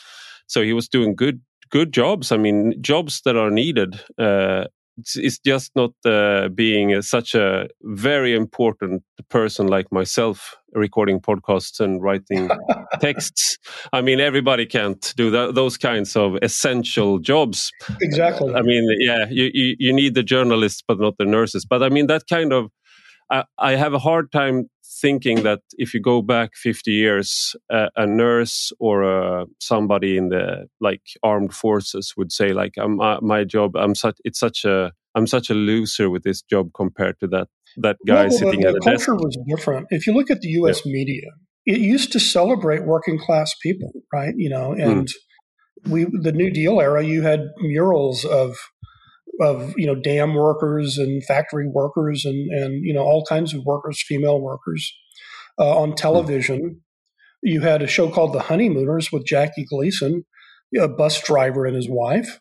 S1: so he was doing good good jobs. I mean jobs that are needed it's just not uh, being such a very important person like myself recording podcasts and writing texts. I mean everybody can't do that, those kinds of essential jobs.
S2: Exactly.
S1: I mean yeah you, you, you need the journalists but not the nurses. But i mean that kind of I, I have a hard time thinking that if you go back 50 years, uh, a nurse or uh, somebody in the like armed forces would say like, I'm, uh, "My job, I'm such it's such a I'm such a loser with this job compared to that that guy sitting
S2: the,
S1: at
S2: the
S1: a desk."
S2: The culture was different. If you look at the U.S. Yeah. media, it used to celebrate working class people, right? You know, hmm. and mm. we the New Deal era, you had murals of of you know dam workers and factory workers and and you know all kinds of workers, female workers uh, on television. You had a show called The Honeymooners with Jackie Gleason, a bus driver and his wife,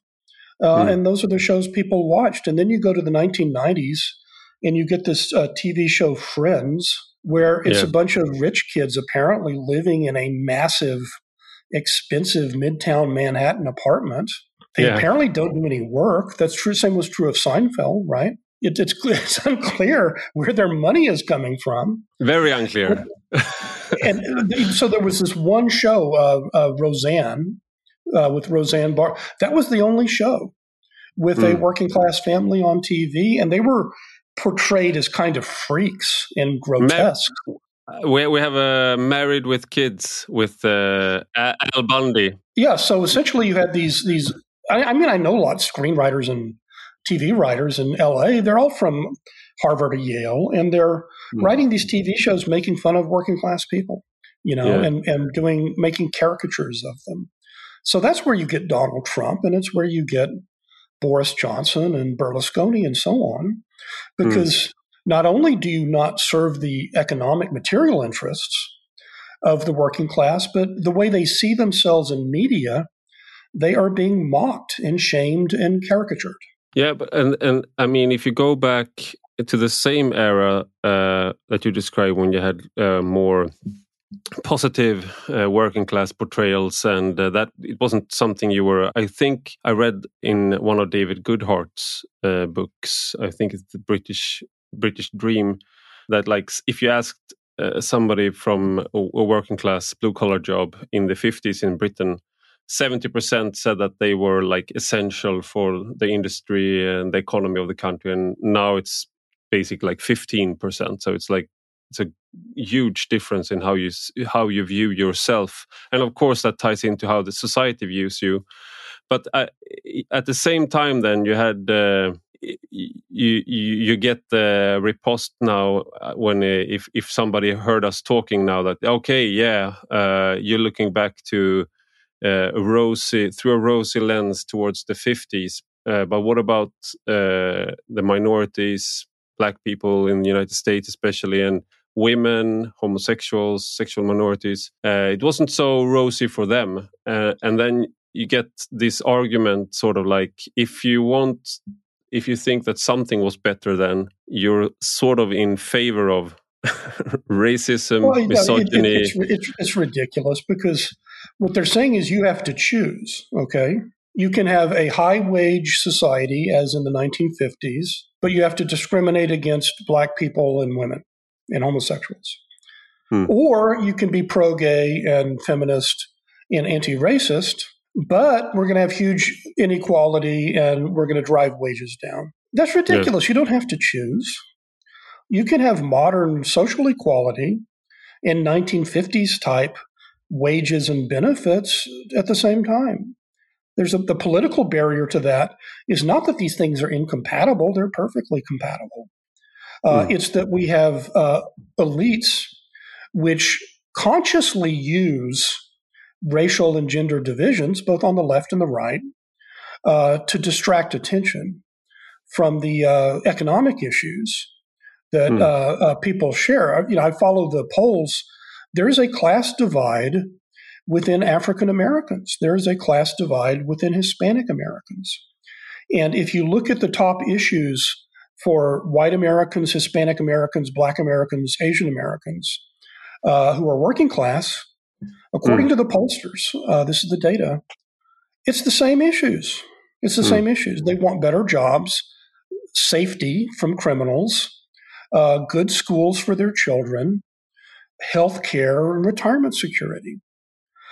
S2: uh, mm. and those are the shows people watched. And then you go to the 1990s, and you get this uh, TV show Friends, where it's yeah. a bunch of rich kids apparently living in a massive, expensive midtown Manhattan apartment they yeah. apparently don't do any work. That's true. Same was true of Seinfeld, right? It, it's, it's unclear where their money is coming from.
S1: Very unclear.
S2: and so there was this one show, uh, uh, Roseanne, uh, with Roseanne Barr. That was the only show with mm. a hmm. working class family on TV, and they were portrayed as kind of freaks and grotesque.
S1: we we have a uh, married with kids with uh, Al Bundy.
S2: Yeah, so essentially you had these these. I, I mean, I know a lot of screenwriters and TV writers in LA. They're all from Harvard or Yale, and they're mm. writing these TV shows making fun of working class people, you know, yeah. and and doing making caricatures of them. So that's where you get Donald Trump, and it's where you get Boris Johnson and Berlusconi and so on, because mm. not only do you not serve the economic material interests of the working class, but the way they see themselves in media, they are being mocked and shamed and caricatured.
S1: Yeah, but and and I mean, if you go back to the same era uh, that you described when you had uh, more positive uh, working class portrayals and uh, that it wasn't something you were i think i read in one of david goodhart's uh, books i think it's the british british dream that like if you asked uh, somebody from a, a working class blue collar job in the 50s in britain 70% said that they were like essential for the industry and the economy of the country and now it's basically like 15% so it's like it's a huge difference in how you how you view yourself. And of course that ties into how the society views you. But uh, at the same time then you had uh, you, you you get the riposte now uh, when uh, if if somebody heard us talking now that okay yeah uh, you're looking back to a rosy through a rosy lens towards the 50s but what about the minorities black people in the united states especially and women, homosexuals, sexual minorities. Uh, it wasn't so rosy for them. Uh, and then you get this argument sort of like if you want, if you think that something was better then, you're sort of in favor of racism, well, misogyny.
S2: It, it, it's, it's ridiculous because what they're saying is you have to choose, okay? You can have a high wage society as in the 1950s, but you have to discriminate against black people and women and homosexuals. Hmm. Or you can be pro gay and feminist and anti racist, but we're going to have huge inequality and we're going to drive wages down. That's ridiculous. Yeah. You don't have to choose. You can have modern social equality in 1950s type wages and benefits at the same time. There's a, the political barrier to that is not that these things are incompatible, they're perfectly compatible. Uh, mm. It's that we have uh, elites which consciously use racial and gender divisions, both on the left and the right, uh, to distract attention from the uh, economic issues that mm. people share. You know, I follow the polls. There is a class divide within African Americans. There is a class divide within Hispanic Americans. And if you look at the top issues for white Americans, Hispanic Americans, Black Americans, Asian Americans uh, who are working class, according mm. to the pollsters, uh, this is the data, it's the same issues. It's the mm. same issues. They want better jobs, safety from criminals, uh, good schools for their children, health care, and retirement security.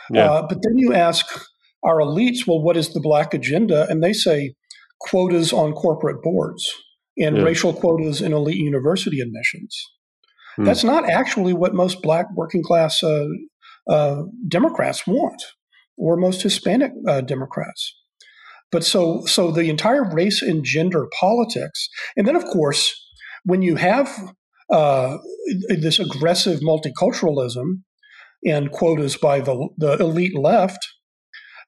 S2: Yeah. Uh, but then you ask our elites, well, what is the black agenda? And they say quotas on corporate boards and yeah. racial quotas in elite university admissions. Hmm. That's not actually what most black working class uh, uh, Democrats want, or most Hispanic uh, Democrats. But so, so the entire race and gender politics, and then of course, when you have uh, this aggressive multiculturalism and quotas by the, the elite left,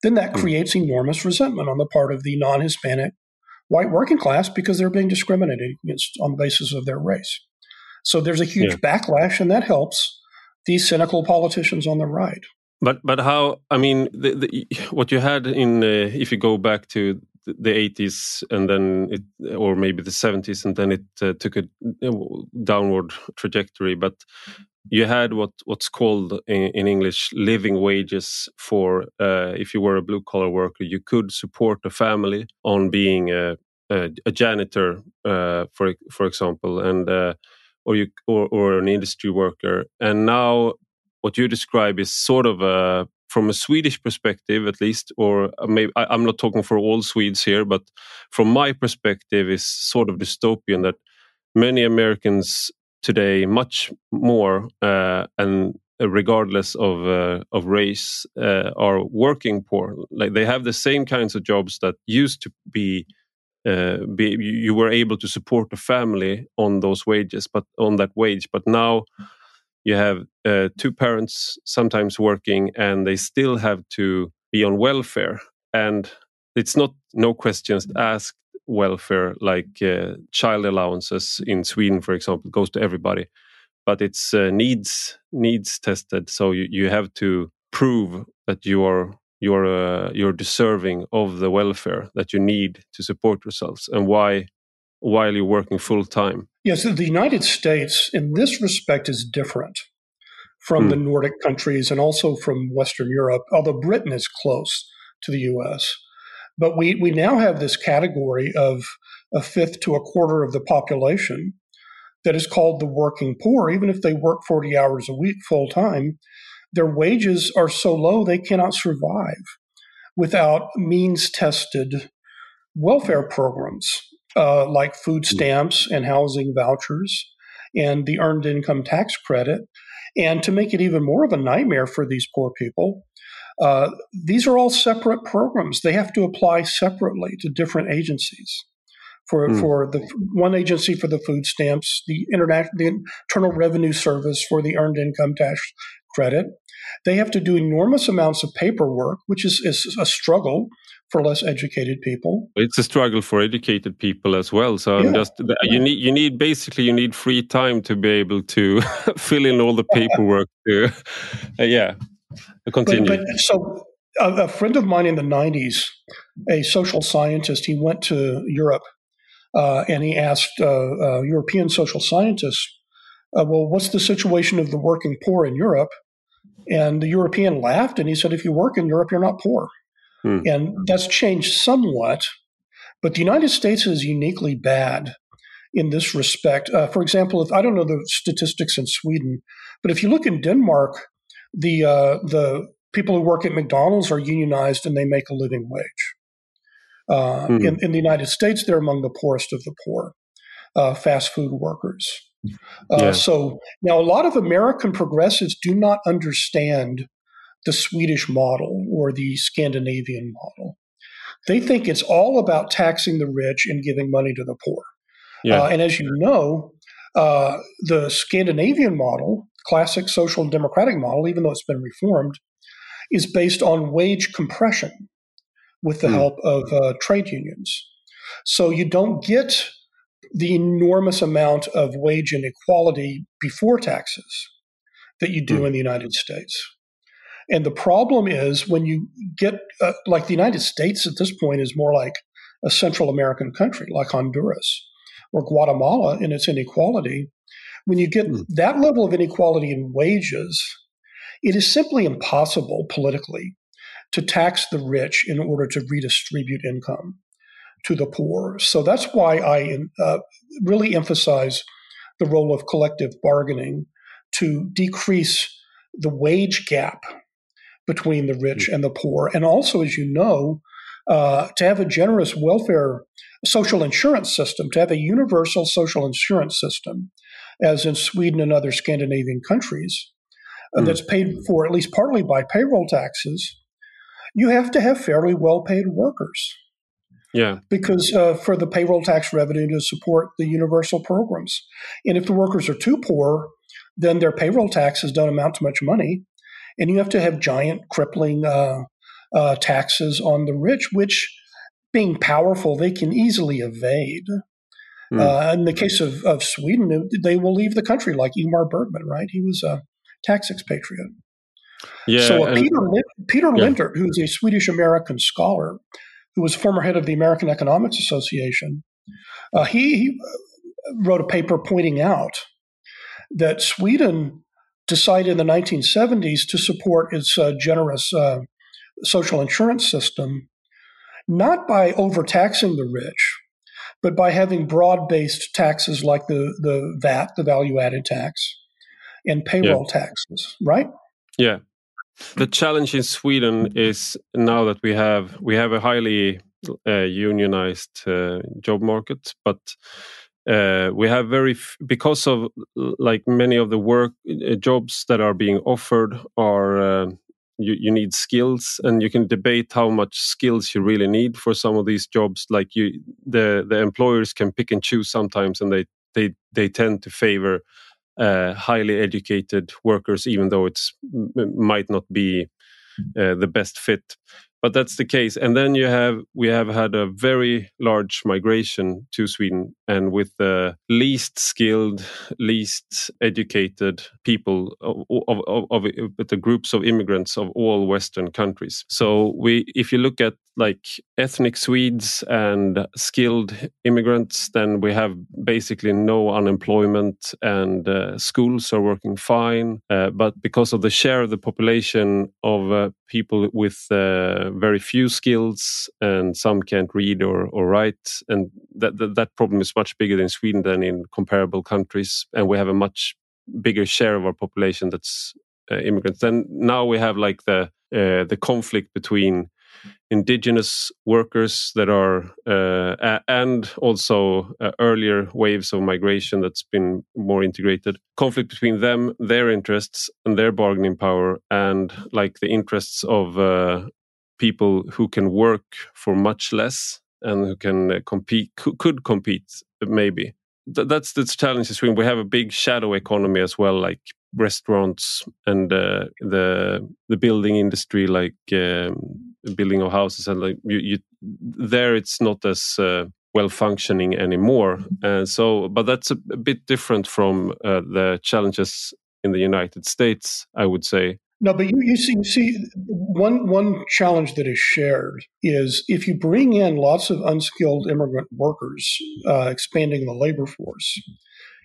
S2: then that hmm. creates enormous resentment on the part of the non-Hispanic white working class because they're being discriminated against on the basis of their race. So there's a huge yeah. backlash, and that helps these cynical politicians on the right.
S1: But but how? I mean, the, the, what you had in uh, if you go back to the 80s and then it or maybe the 70s and then it uh, took a downward trajectory. But you had what what's called in, in english living wages for uh, if you were a blue collar worker you could support a family on being a, a, a janitor uh, for for example and uh, or you or, or an industry worker. And now what you describe is sort of a from a Swedish perspective, at least, or maybe I, am not talking for all Swedes here, but from my perspective, is sort of dystopian that many Americans today much more uh, and regardless of uh, of race uh, are working poor like they have the same kinds of jobs that used to be uh, be, you were able to support a family on those wages, but on that wage. But now you have uh, two parents sometimes working, and they still have to be on welfare. And it's not no questions asked welfare like uh, child allowances in Sweden, for example, goes to everybody, but it's uh, needs needs tested. So you, you have to prove that you are you're uh, you're deserving of the welfare that you need to support yourselves and why while you're working full time
S2: yes the united states in this respect is different from hmm. the nordic countries and also from western europe although britain is close to the us but we, we now have this category of a fifth to a quarter of the population that is called the working poor. Even if they work 40 hours a week full time their wages are so low they cannot survive without means tested welfare programs uh, like food hmm. stamps and housing vouchers and the earned income tax credit. And to make it even more of a nightmare for these poor people, uh, these are all separate programs. They have to apply separately to different agencies. For, mm. for the one agency for the food stamps, the, the Internal Revenue Service for the earned income tax credit, they have to do enormous amounts of paperwork, which is, is a struggle for less educated people.
S1: It's a struggle for educated people as well. So yeah. I'm just you need you need basically you need free time to be able to fill in all the paperwork. to, uh, yeah, continue.
S2: But, but so a, a, friend of mine in the '90s, a social scientist, he went to Europe uh, and he asked uh, uh European social scientists, uh, "Well, what's the situation of the working poor in Europe?" And the European laughed and he said, if you work in Europe, you're not poor. Hmm. And that's changed somewhat. But the United States is uniquely bad in this respect. Uh, for example, if I don't know the statistics in Sweden, but if you look in Denmark, the uh, the people who work at McDonald's are unionized and they make a living wage. Uh, hmm. in, in, the United States, they're among the poorest of the poor, uh, fast food workers. Uh, yeah. So now a lot of American progressives do not understand the Swedish model or the Scandinavian model. They think it's all about taxing the rich and giving money to the poor. Yeah. Uh, and as you know, uh, the Scandinavian model, classic social democratic model, even though it's been reformed, is based on wage compression with the mm. help of uh, trade unions. So you don't get the enormous amount of wage inequality before taxes that you do mm. in the United States. And the problem is when you get, uh, like the United States at this point is more like a Central American country, like Honduras or Guatemala in its inequality. When you get mm. that level of inequality in wages, it is simply impossible politically to tax the rich in order to redistribute income to the poor. So that's why I uh, really emphasize the role of collective bargaining to decrease the wage gap between the rich and the poor. And also, as you know, uh, to have a generous welfare social insurance system, to have a universal social insurance system, as in Sweden and other Scandinavian countries, uh, mm. that's paid for at least partly by payroll taxes, you have to have fairly well paid workers.
S1: Yeah.
S2: Because uh, for the payroll tax revenue to support the universal programs. And if the workers are too poor, then their payroll taxes don't amount to much money. And you have to have giant, crippling uh, uh, taxes on the rich, which, being powerful, they can easily evade. Mm. in the case of, of Sweden, they will leave the country, like Ingmar Bergman, right? He was a tax expatriate. Yeah, so uh, Peter, Peter yeah. Lindert, who is a Swedish American scholar, who was former head of the American Economics Association, uh, he, he, wrote a paper pointing out that Sweden decided in the 1970s to support its uh, generous uh, social insurance system, not by overtaxing the rich, but by having broad based taxes like the, the VAT, the value added tax, and payroll yeah. taxes, right?
S1: Yeah. The challenge in Sweden is now that we have we have a highly uh, unionized uh, job market, but uh, we have very because of like many of the work uh, jobs that are being offered are uh, you, you need skills and you can debate how much skills you really need for some of these jobs. Like you the the employers can pick and choose sometimes and they they they tend to favor uh, highly educated workers even though it's might not be uh, the best fit but that's the case. And then you have we have had a very large migration to sweden and with the least skilled least educated people of, of, of, of the groups of immigrants of all western countries. So we if you look at like ethnic swedes and skilled immigrants then we have basically no unemployment and uh, schools are working fine. Uh, but because of the share of the population of uh, people with uh, very few skills and some can't read or, or write. And that, that, that problem is much bigger in sweden than in comparable countries. And we have a much bigger share of our population that's uh, immigrants. Then now we have like the uh, the conflict between indigenous workers that are uh, and also uh, earlier waves of migration that's been more integrated. Conflict between them their interests and their bargaining power and like the interests of uh, people who can work for much less and who can uh, compete could compete maybe. That's the challenge in we have a big shadow economy as well like restaurants and uh, the the building industry like um, building of houses and like you, you there it's not as uh, well functioning anymore. And so but that's a, a bit different from uh, the challenges in the united states i would say
S2: no, but you, you see, you see, one one challenge that is shared is if you bring in lots of unskilled immigrant workers, uh, expanding the labor force,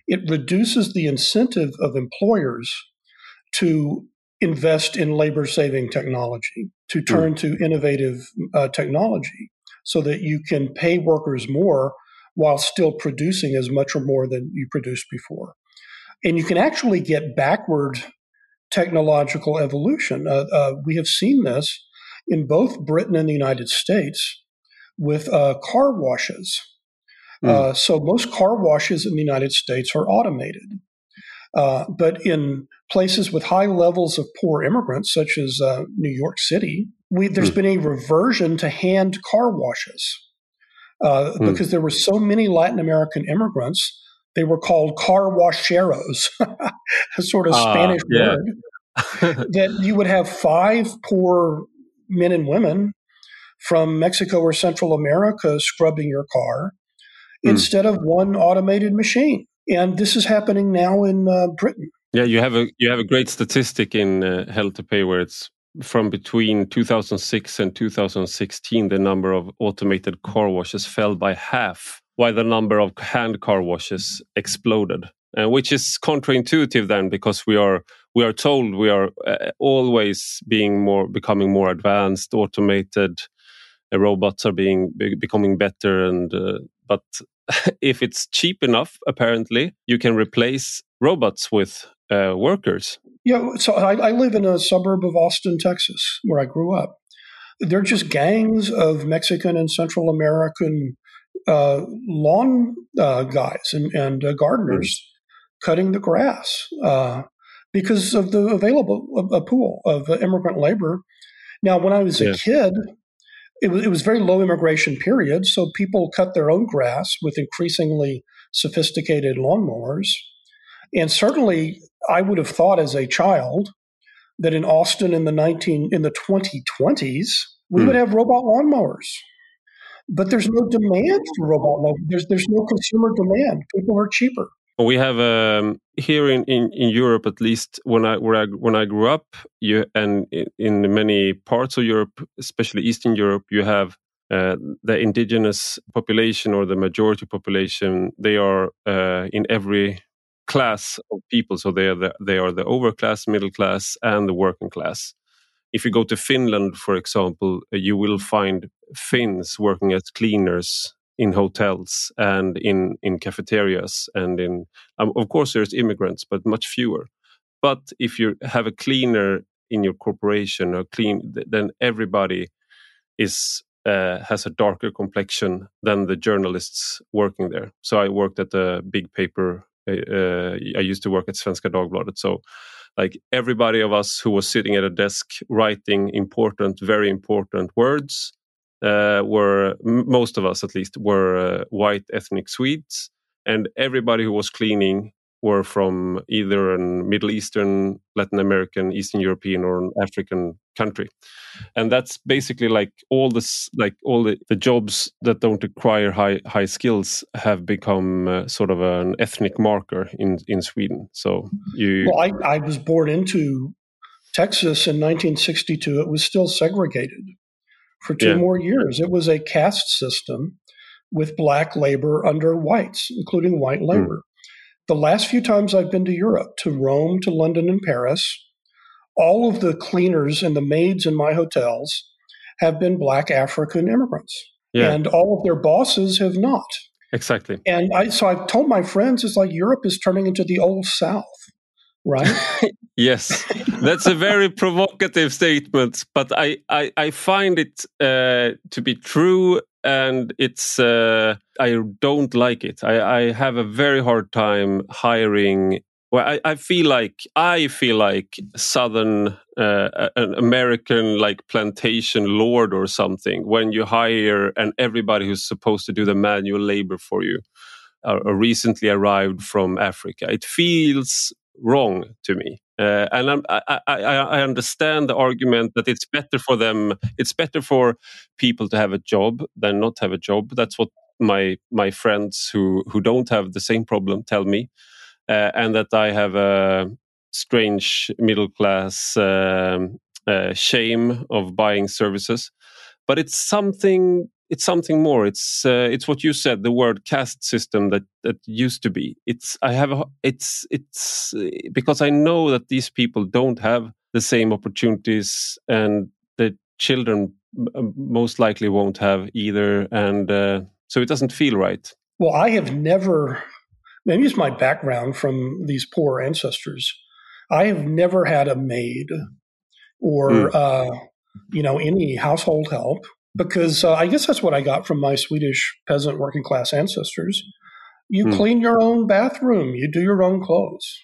S2: it reduces the incentive of employers to invest in labor saving technology, to hmm. turn mm. to innovative uh, technology, so that you can pay workers more while still producing as much or more than you produced before. And you can actually get backward technological evolution. Uh, uh, we have seen this in both Britain and the United States with uh, car washes. Mm. so most car washes in the United States are automated. Uh, but in places with high levels of poor immigrants, such as uh, New York City, we, there's mm. been a reversion to hand car washes uh, mm. because there were so many Latin American immigrants they were called car washeros, a sort of uh, Spanish yeah. word. that you would have five poor men and women from Mexico or Central America scrubbing your car mm. instead of one automated machine. And this is happening now in uh, Britain.
S1: Yeah, you have a you have a great statistic in uh, Hell to Pay where it's from between 2006 and 2016 the number of automated car washes fell by half while the number of hand car washes exploded, uh, which is counterintuitive then because we are we are told we are uh, always being more becoming more advanced, automated. Uh, robots are being be, becoming better, and uh, but if it's cheap enough, apparently you can replace robots with uh, workers.
S2: Yeah, so I, I live in a suburb of Austin, Texas, where I grew up. They're just gangs of Mexican and Central American uh, lawn uh, guys and, and uh, gardeners mm. cutting the grass uh, because of the available a, pool of uh, immigrant labor. Now, when I was yeah. a kid, it was, it was very low immigration period, so people cut their own grass with increasingly sophisticated lawnmowers. And certainly, I would have thought as a child that in Austin in the nineteen in the twenty twenties we mm. would have robot lawnmowers but there's no demand for robot lawnmowers. There's there's no consumer demand. People are cheaper.
S1: We have um, here in, in, in Europe, at least when I, where I when I grew up, you and in, in many parts of Europe, especially Eastern Europe, you have uh, the indigenous population or the majority population. They are uh, in every class of people, so they are the, they are the overclass, middle class, and the working class. If you go to Finland, for example, uh, you will find Finns working as cleaners in hotels and in in cafeterias and in um, of course there's immigrants but much fewer but if you have a cleaner in your corporation or clean then everybody is uh, has a darker complexion than the journalists working there. So I worked at a big paper. Uh, I used to work at Svenska Dagbladet. So, like everybody of us who was sitting at a desk writing important, very important words, uh, were most of us at least were uh, white ethnic Swedes, and everybody who was cleaning were from either a Middle Eastern, Latin American, Eastern European, or an African country, and that's basically like all this, like all the, the jobs that don't require high high skills have become uh, sort of an ethnic marker in in Sweden. So you,
S2: well, I, I was born into Texas in 1962. It was still segregated for two yeah. more years. It was a caste system with black labor under whites, including white hmm. labor. Mm. The last few times I've been to Europe, to Rome, to London, and Paris, all of the cleaners and the maids in my hotels have been black African immigrants. Yeah. And all of their bosses have not.
S1: Exactly.
S2: And I, so I've told my friends, it's like Europe is turning into the old South, right?
S1: yes, that's a very provocative statement, but I, I, I find it uh, to be true and it's uh, I don't like it. I, I have a very hard time hiring. Well, I, I feel like I feel like Southern uh, an American like plantation lord or something when you hire and everybody who's supposed to do the manual labor for you are, are recently arrived from Africa. It feels wrong to me. Uh, and I, I, I, understand the argument that it's better for them. It's better for people to have a job than not have a job. That's what my my friends who who don't have the same problem tell me, uh, and that I have a strange middle class um, uh, shame of buying services. But it's something it's something more. It's uh, it's what you said. The word caste system that that used to be. It's I have a, it's it's because I know that these people don't have the same opportunities, and the children most likely won't have either, and uh, so it doesn't feel right.
S2: Well, I have never. Maybe it's my background from these poor ancestors. I have never had a maid or mm. uh, you know any household help because uh, I guess that's what I got from my Swedish peasant working class ancestors. You hmm. clean your own bathroom, you do your own clothes.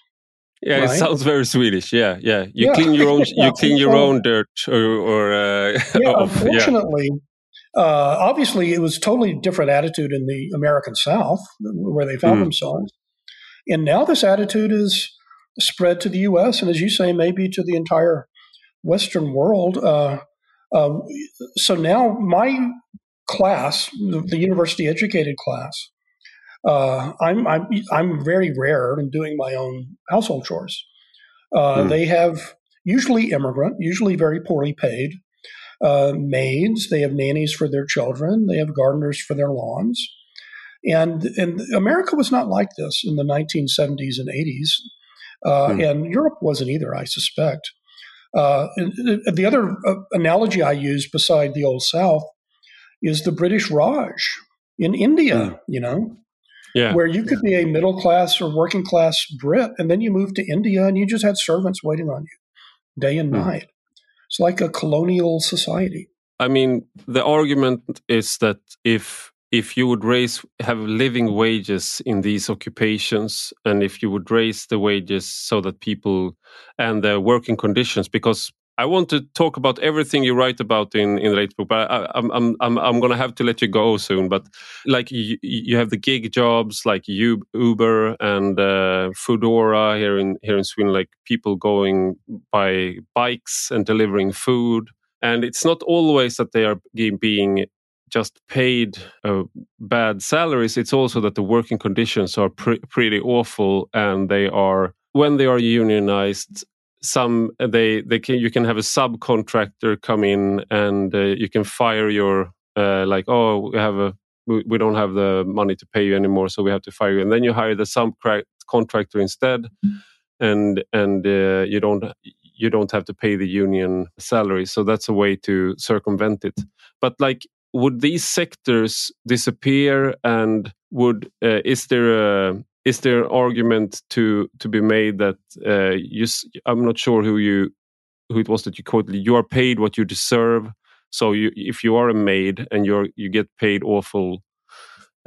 S1: Yeah, right? it sounds very Swedish. Yeah, yeah. You yeah. clean your own. you clean your own dirt, or, or uh,
S2: yeah. unfortunately, yeah. Uh, obviously, it was totally different attitude in the American South where they found mm. themselves, and now this attitude is spread to the U.S. and, as you say, maybe to the entire Western world. Uh, um, so now my class, the, the university educated class, uh, I'm, I'm, I'm very rare in doing my own household chores. Uh, hmm. They have usually immigrant, usually very poorly paid uh, maids. They have nannies for their children. They have gardeners for their lawns. And, and America was not like this in the 1970s and 80s. Uh, hmm. And Europe wasn't either, I suspect. Uh, the other uh, analogy I use beside the Old South is the British Raj in India, mm. you know, yeah. where you could be a middle class or working class Brit, and then you move to India and you just had servants waiting on you day and mm. night. It's like a colonial society.
S1: I mean, the argument is that if if you would raise have living wages in these occupations and if you would raise the wages so that people and the working conditions because I want to talk about everything you write about in in the latest book, but I, am I'm I'm I'm gonna have to let you go soon. But like you, you have the gig jobs like Uber and uh, Foodora here in here in Sweden, like people going by bikes and delivering food, and it's not always that they are being just paid uh, bad salaries, it's also that the working conditions are pre- pretty awful, and they are when they are unionized. Some they they can you can have a subcontractor come in and uh, you can fire your uh, like oh we have a we don't have the money to pay you anymore, so we have to fire you, and then you hire the subcontractor instead, and and uh, you don't you don't have to pay the union salary. So that's a way to circumvent it. But like would these sectors disappear? And would uh, is there a is there an argument to to be made that uh, you i'm not sure who you who it was that you quoted you are paid what you deserve. So you, if you are a maid and you're you get paid awful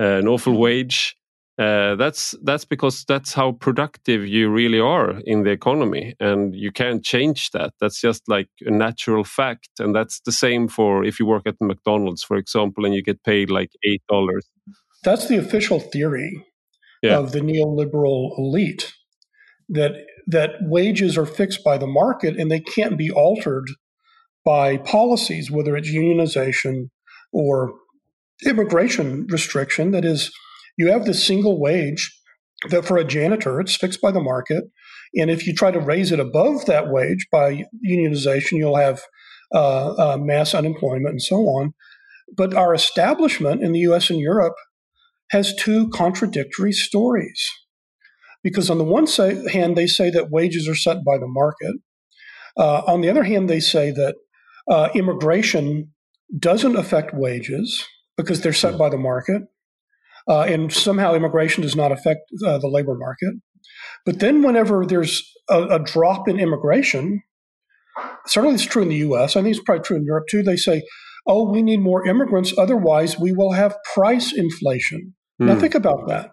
S1: uh, an awful wage, uh, that's that's because that's how productive you really are in the economy, and you can't change that. That's just like a natural fact, and that's the same for if you work at McDonald's, for example, and you get paid like eight dollars.
S2: That's the official theory yeah. of the neoliberal elite that that wages are fixed by the market and they can't be altered by policies, whether it's unionization or immigration restriction. That is, you have the single wage that for a janitor it's fixed by the market, and if you try to raise it above that wage by unionization, you'll have uh, uh, mass unemployment and so on. But our establishment in the U.S. and Europe has two contradictory stories. Because on the one hand, they say that wages are set by the market. Uh, on the other hand, they say that uh, immigration doesn't affect wages because they're set by the market. Uh, and somehow immigration does not affect uh, the labor market. But then, whenever there's a, a, drop in immigration, certainly it's true in the US, I think it's probably true in Europe too, they say, oh, we need more immigrants, otherwise, we will have price inflation. Mm. Now, hmm. think about that.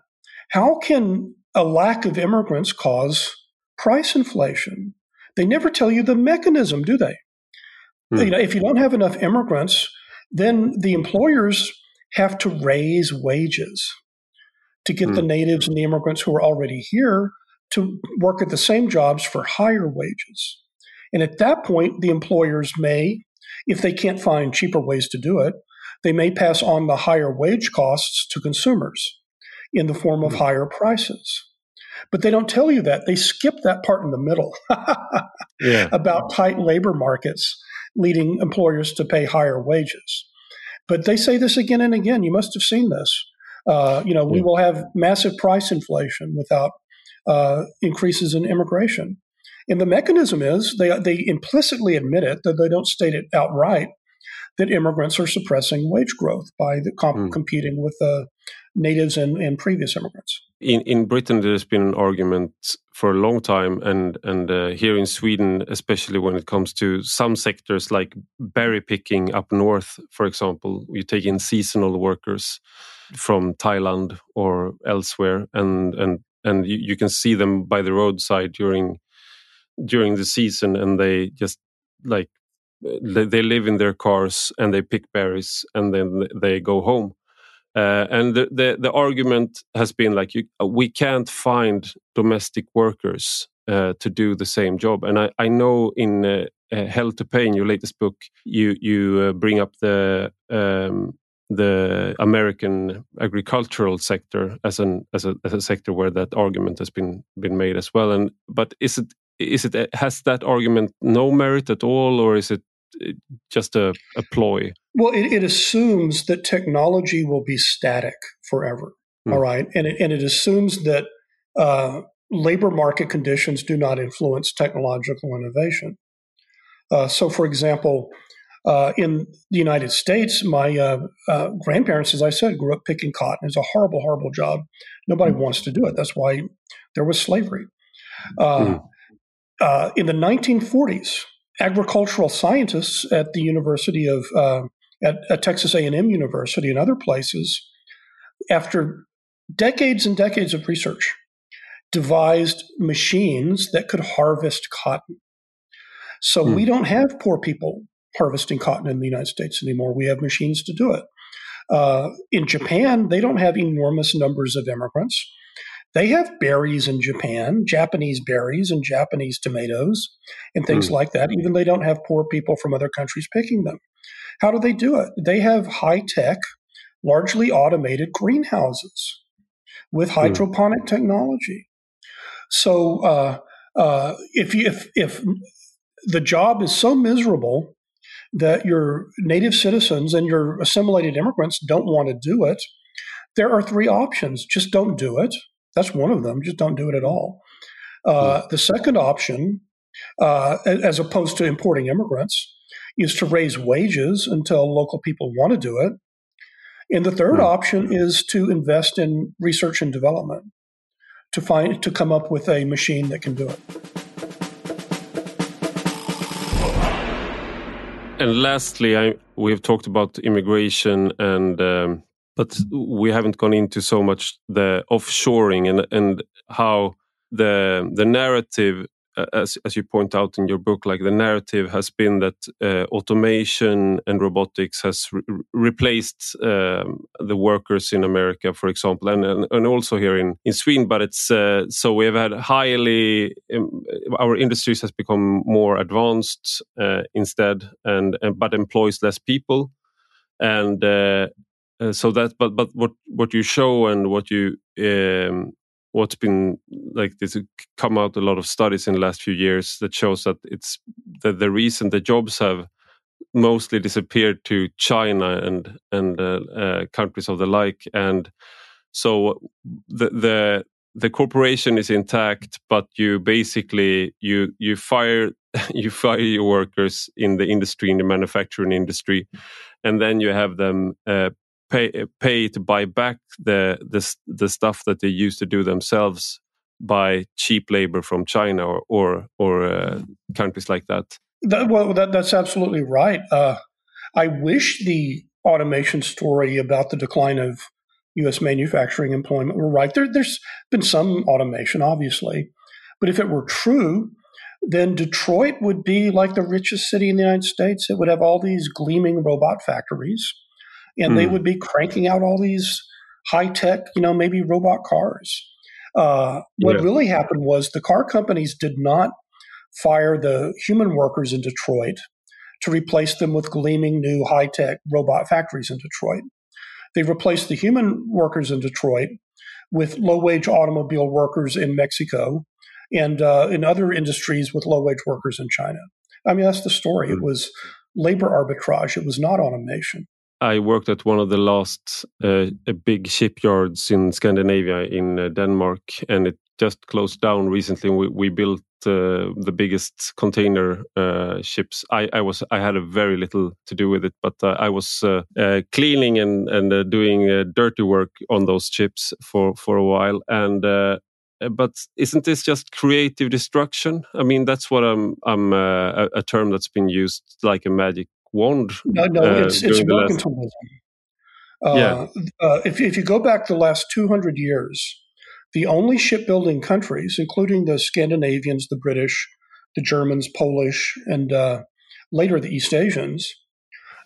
S2: How can a lack of immigrants cause price inflation? They never tell you the mechanism, do they? Mm. You know, if you don't have enough immigrants, then the employers have to raise wages to get mm. the natives and the immigrants who are already here to work at the same jobs for higher wages. And at that point, the employers may, if they can't find cheaper ways to do it, they may pass on the higher wage costs to consumers in the form of hmm. higher prices. But they don't tell you that. They skip that part in the middle yeah. about tight labor markets leading employers to pay higher wages. But they say this again and again. You must have seen this. Uh, you know, we will have massive price inflation without uh, increases in immigration. And the mechanism is they, they implicitly admit it, that they don't state it outright, that immigrants are suppressing wage growth by the comp- mm. competing with the natives and, and previous immigrants.
S1: In, in Britain, there's been an argument for a long time, and and uh, here in Sweden, especially when it comes to some sectors like berry picking up north, for example, you take in seasonal workers from Thailand or elsewhere, and and and you, you can see them by the roadside during during the season, and they just like they live in their cars and they pick berries and then they go home. Uh, and the, the, the argument has been like you, uh, we can't find domestic workers uh, to do the same job. And I, I know in uh, uh Hell to Pay, in your latest book, you you uh, bring up the um, the American agricultural sector as an as a as a sector where that argument has been been made as well. And but is it is it has that argument no merit at all, or is it just a, a ploy?
S2: Well, it, it, assumes that technology will be static forever. Mm. All right, and it, and it assumes that uh, labor market conditions do not influence technological innovation. Uh, so, for example, uh, in the United States, my uh, uh, grandparents, as I said, grew up picking cotton. It's a horrible, horrible job. Nobody mm. wants to do it. That's why there was slavery. Mm. in the 1940s, agricultural scientists at the University of uh, at, at, Texas A&M University and other places, after decades and decades of research, devised machines that could harvest cotton. So hmm. we don't have poor people harvesting cotton in the United States anymore. We have machines to do it. Uh, in Japan, they don't have enormous numbers of immigrants. They have berries in Japan, Japanese berries and Japanese tomatoes and things mm. like that, even they don't have poor people from other countries picking them. How do they do it? They have high tech, largely automated greenhouses with hmm. hydroponic mm. technology. So uh, uh, if, you, if, if the job is so miserable that your native citizens and your assimilated immigrants don't want to do it, there are three options. Just don't do it that's one of them. Just don't do it at all. Uh, hmm. The second option, uh, as opposed to importing immigrants, is to raise wages until local people want to do it. And the third hmm. option is to invest in research and development to find to come up with a machine that can do it.
S1: And lastly, I, we've talked about immigration and um, but we haven't gone into so much the offshoring and and how the the narrative as as you point out in your book like the narrative has been that uh, automation and robotics has re replaced um, the workers in America for example and and, and also here in in Sweden but it's uh, so we have had highly um, our industries has become more advanced uh, instead and, and, but employs less people. And uh, uh, so that but but what what you show and what you um, what's been like there's come out a lot of studies in the last few years that shows that it's that the reason the jobs have mostly disappeared to China and and uh, uh, countries of the like. And so the the the corporation is intact but you basically you you fire you fire your workers in the industry in the manufacturing industry and then you have them uh, pay pay to buy back the the the stuff that they used to do themselves by cheap labor from China or or, or uh, countries like that.
S2: that well, that, that's absolutely right. Uh, I wish the automation story about the decline of U.S. manufacturing employment were right. There, there's been some automation, obviously, but if it were true, then Detroit would be like the richest city in the United States. It would have all these gleaming robot factories and mm. they hmm. would be cranking out all these high tech, you know, maybe robot cars. Uh, what yeah. really happened was the car companies did not fire the human workers in Detroit to replace them with gleaming new high tech robot factories in Detroit. They replaced the human workers in Detroit with low wage automobile workers in Mexico and uh, in other industries with low wage workers in China. I mean, that's the story. Mm. It hmm. was labor arbitrage, it was not automation.
S1: I worked at one of the last uh, big shipyards in Scandinavia in uh, Denmark, and it just closed down recently. We, we built uh, the biggest container uh, ships. I, I, was I had a very little to do with it, but uh, I was uh, cleaning and and doing dirty work on those ships for for a while. And but isn't this just creative destruction? I mean, that's what I'm. I'm a term that's been used like a magic wand.
S2: No, no, uh, it's, it's mercantilism. Uh, yeah. Uh, if, if you go back the last 200 years, the only shipbuilding countries, including the Scandinavians, the British, the Germans, Polish, and uh, later the East Asians,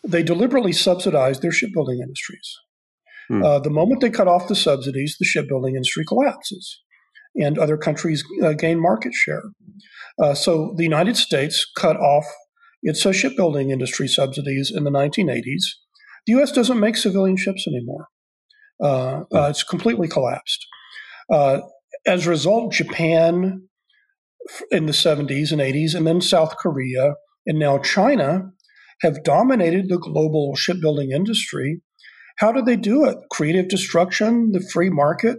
S2: they deliberately subsidized their shipbuilding industries. Uh, the moment they cut off the subsidies, the shipbuilding industry collapses and other countries uh, gain market share. Uh, so the United States cut off its a shipbuilding industry subsidies in the 1980s. The U.S. doesn't make civilian ships anymore. Uh, uh, it's completely collapsed. Uh, as a result, Japan in the 70s and 80s, and then South Korea, and now China have dominated the global shipbuilding industry. How did they do it? Creative destruction, the free market?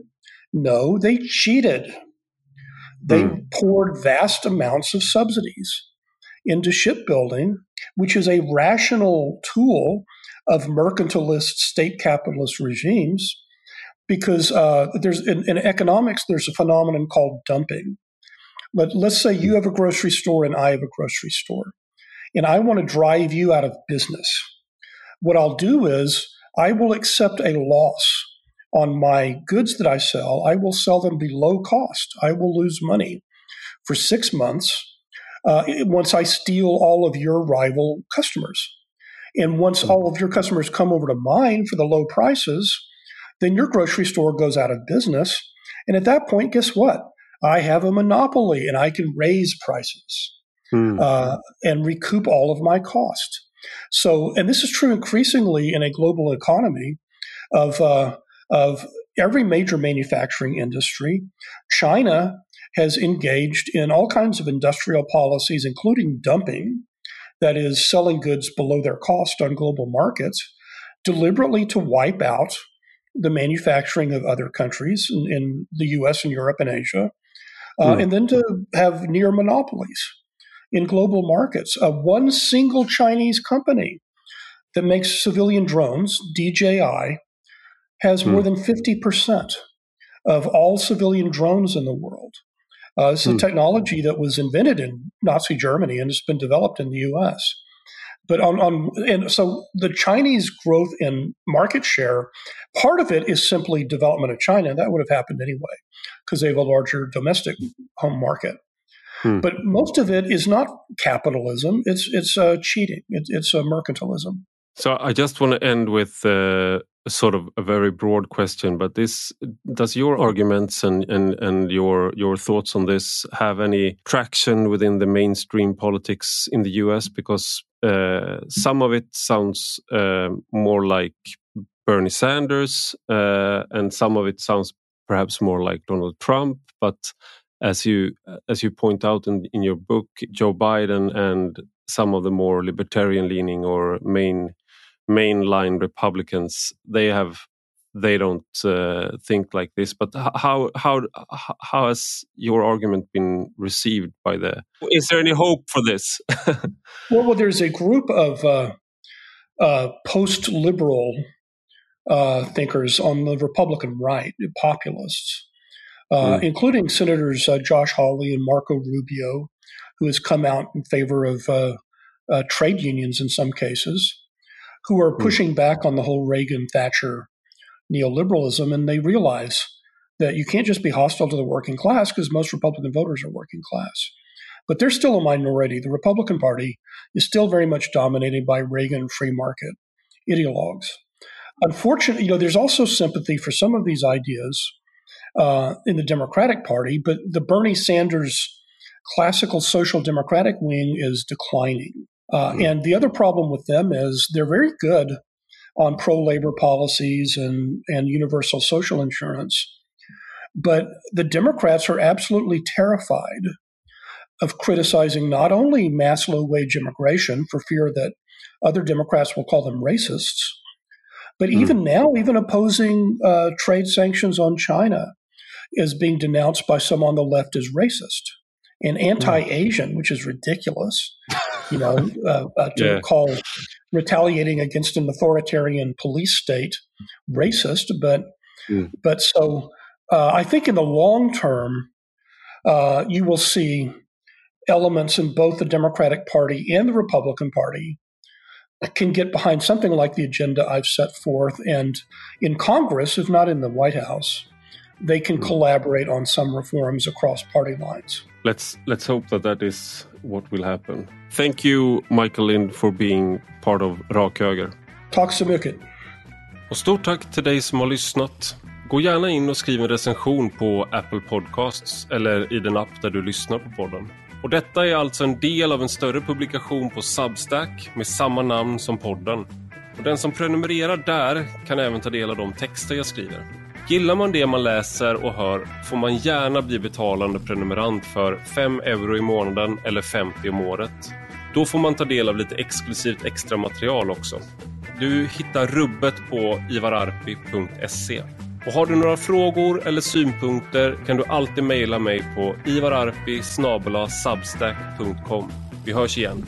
S2: No, they cheated. They mm. poured vast amounts of subsidies into shipbuilding, which is a rational tool of mercantilist state capitalist regimes. Because uh, there's in, in, economics, there's a phenomenon called dumping. But let's say you have a grocery store and I have a grocery store, and I want to drive you out of business. What I'll do is I will accept a loss on my goods that I sell. I will sell them below cost. I will lose money for six months uh, once I steal all of your rival customers. And once all of your customers come over to mine for the low prices, then your grocery store goes out of business. And at that point, guess what? I have a monopoly and I can raise prices hmm. uh, and recoup all of my cost. So, and this is true increasingly in a global economy of, uh, of every major manufacturing industry. China has engaged in all kinds of industrial policies, including dumping, that is, selling goods below their cost on global markets, deliberately to wipe out the manufacturing of other countries in, in the US and Europe and Asia, uh, mm. and then to have near monopolies in global markets. Uh, one single Chinese company that makes civilian drones, DJI, has mm. more than 50% of all civilian drones in the world. Uh, this is a hmm. technology that was invented in Nazi Germany and has been developed in the U.S. But on, on and so the Chinese growth in market share, part of it is simply development of China. That would have happened anyway because they have a larger domestic home market. Hmm. But most of it is not capitalism. It's it's uh, cheating. It, it's uh, mercantilism.
S1: So I just want to end with uh, sort of a very broad question, but this does your arguments and, and, and your your thoughts on this have any traction within the mainstream politics in the US? Because uh, some of it sounds uh, more like Bernie Sanders, uh, and some of it sounds perhaps more like Donald Trump. But as you as you point out in, in your book, Joe Biden and some of the more libertarian leaning or main mainline Republicans they have they don't uh, think like this. But how how how has your argument been received by the? Is there any hope for this?
S2: well, well, there's a group of uh, uh, post-liberal uh, thinkers on the Republican right, populists, mm. including Senators uh, Josh Hawley and Marco Rubio, who has come out in favor of trade unions in some cases who are hmm. pushing back on the whole Reagan Thatcher neoliberalism, and they realize that you can't just be hostile to the working class because most Republican voters are working class. But they're still a minority. The Republican Party is still very much dominated by Reagan free market ideologues. Unfortunately, you know, there's also sympathy for some of these ideas uh, in the Democratic Party, but the Bernie Sanders classical social democratic wing is declining. Uh, mm-hmm. And the other problem with them is they're very good on pro labor policies and, and universal social insurance. But the Democrats are absolutely terrified of criticizing not only mass low wage immigration for fear that other Democrats will call them racists, but mm. even now, even opposing uh, trade sanctions on China is being denounced by some on the left as racist and hmm. anti-Asian, which is ridiculous. You know, uh, uh, to yeah. call retaliating against an authoritarian police state racist, but mm. but so uh, I think in the long term, uh, you will see elements in both the Democratic Party and the Republican Party can get behind something like the agenda I've set forth, and in Congress, if not in the White House, they can mm. collaborate on some reforms across party lines.
S1: Let's let's hope that that is what will happen. Thank you Michael Lind for being part of Rak Höger.
S2: Tack så mycket.
S1: Och stort tack till dig som har lyssnat. Gå gärna in och skriv en recension på Apple Podcasts eller i den app där du lyssnar på podden. Och detta är alltså en del av en större publikation på Substack med samma namn som podden. Och den som prenumererar där kan även ta del av de texter jag skriver. Gillar man det man läser och hör får man gärna bli betalande prenumerant för 5 euro i månaden eller 50 om året. Då får man ta del av lite exklusivt extra material också. Du hittar rubbet på ivararpi.se. Och har du några frågor eller synpunkter kan du alltid mejla mig på ivararpi Vi hörs igen.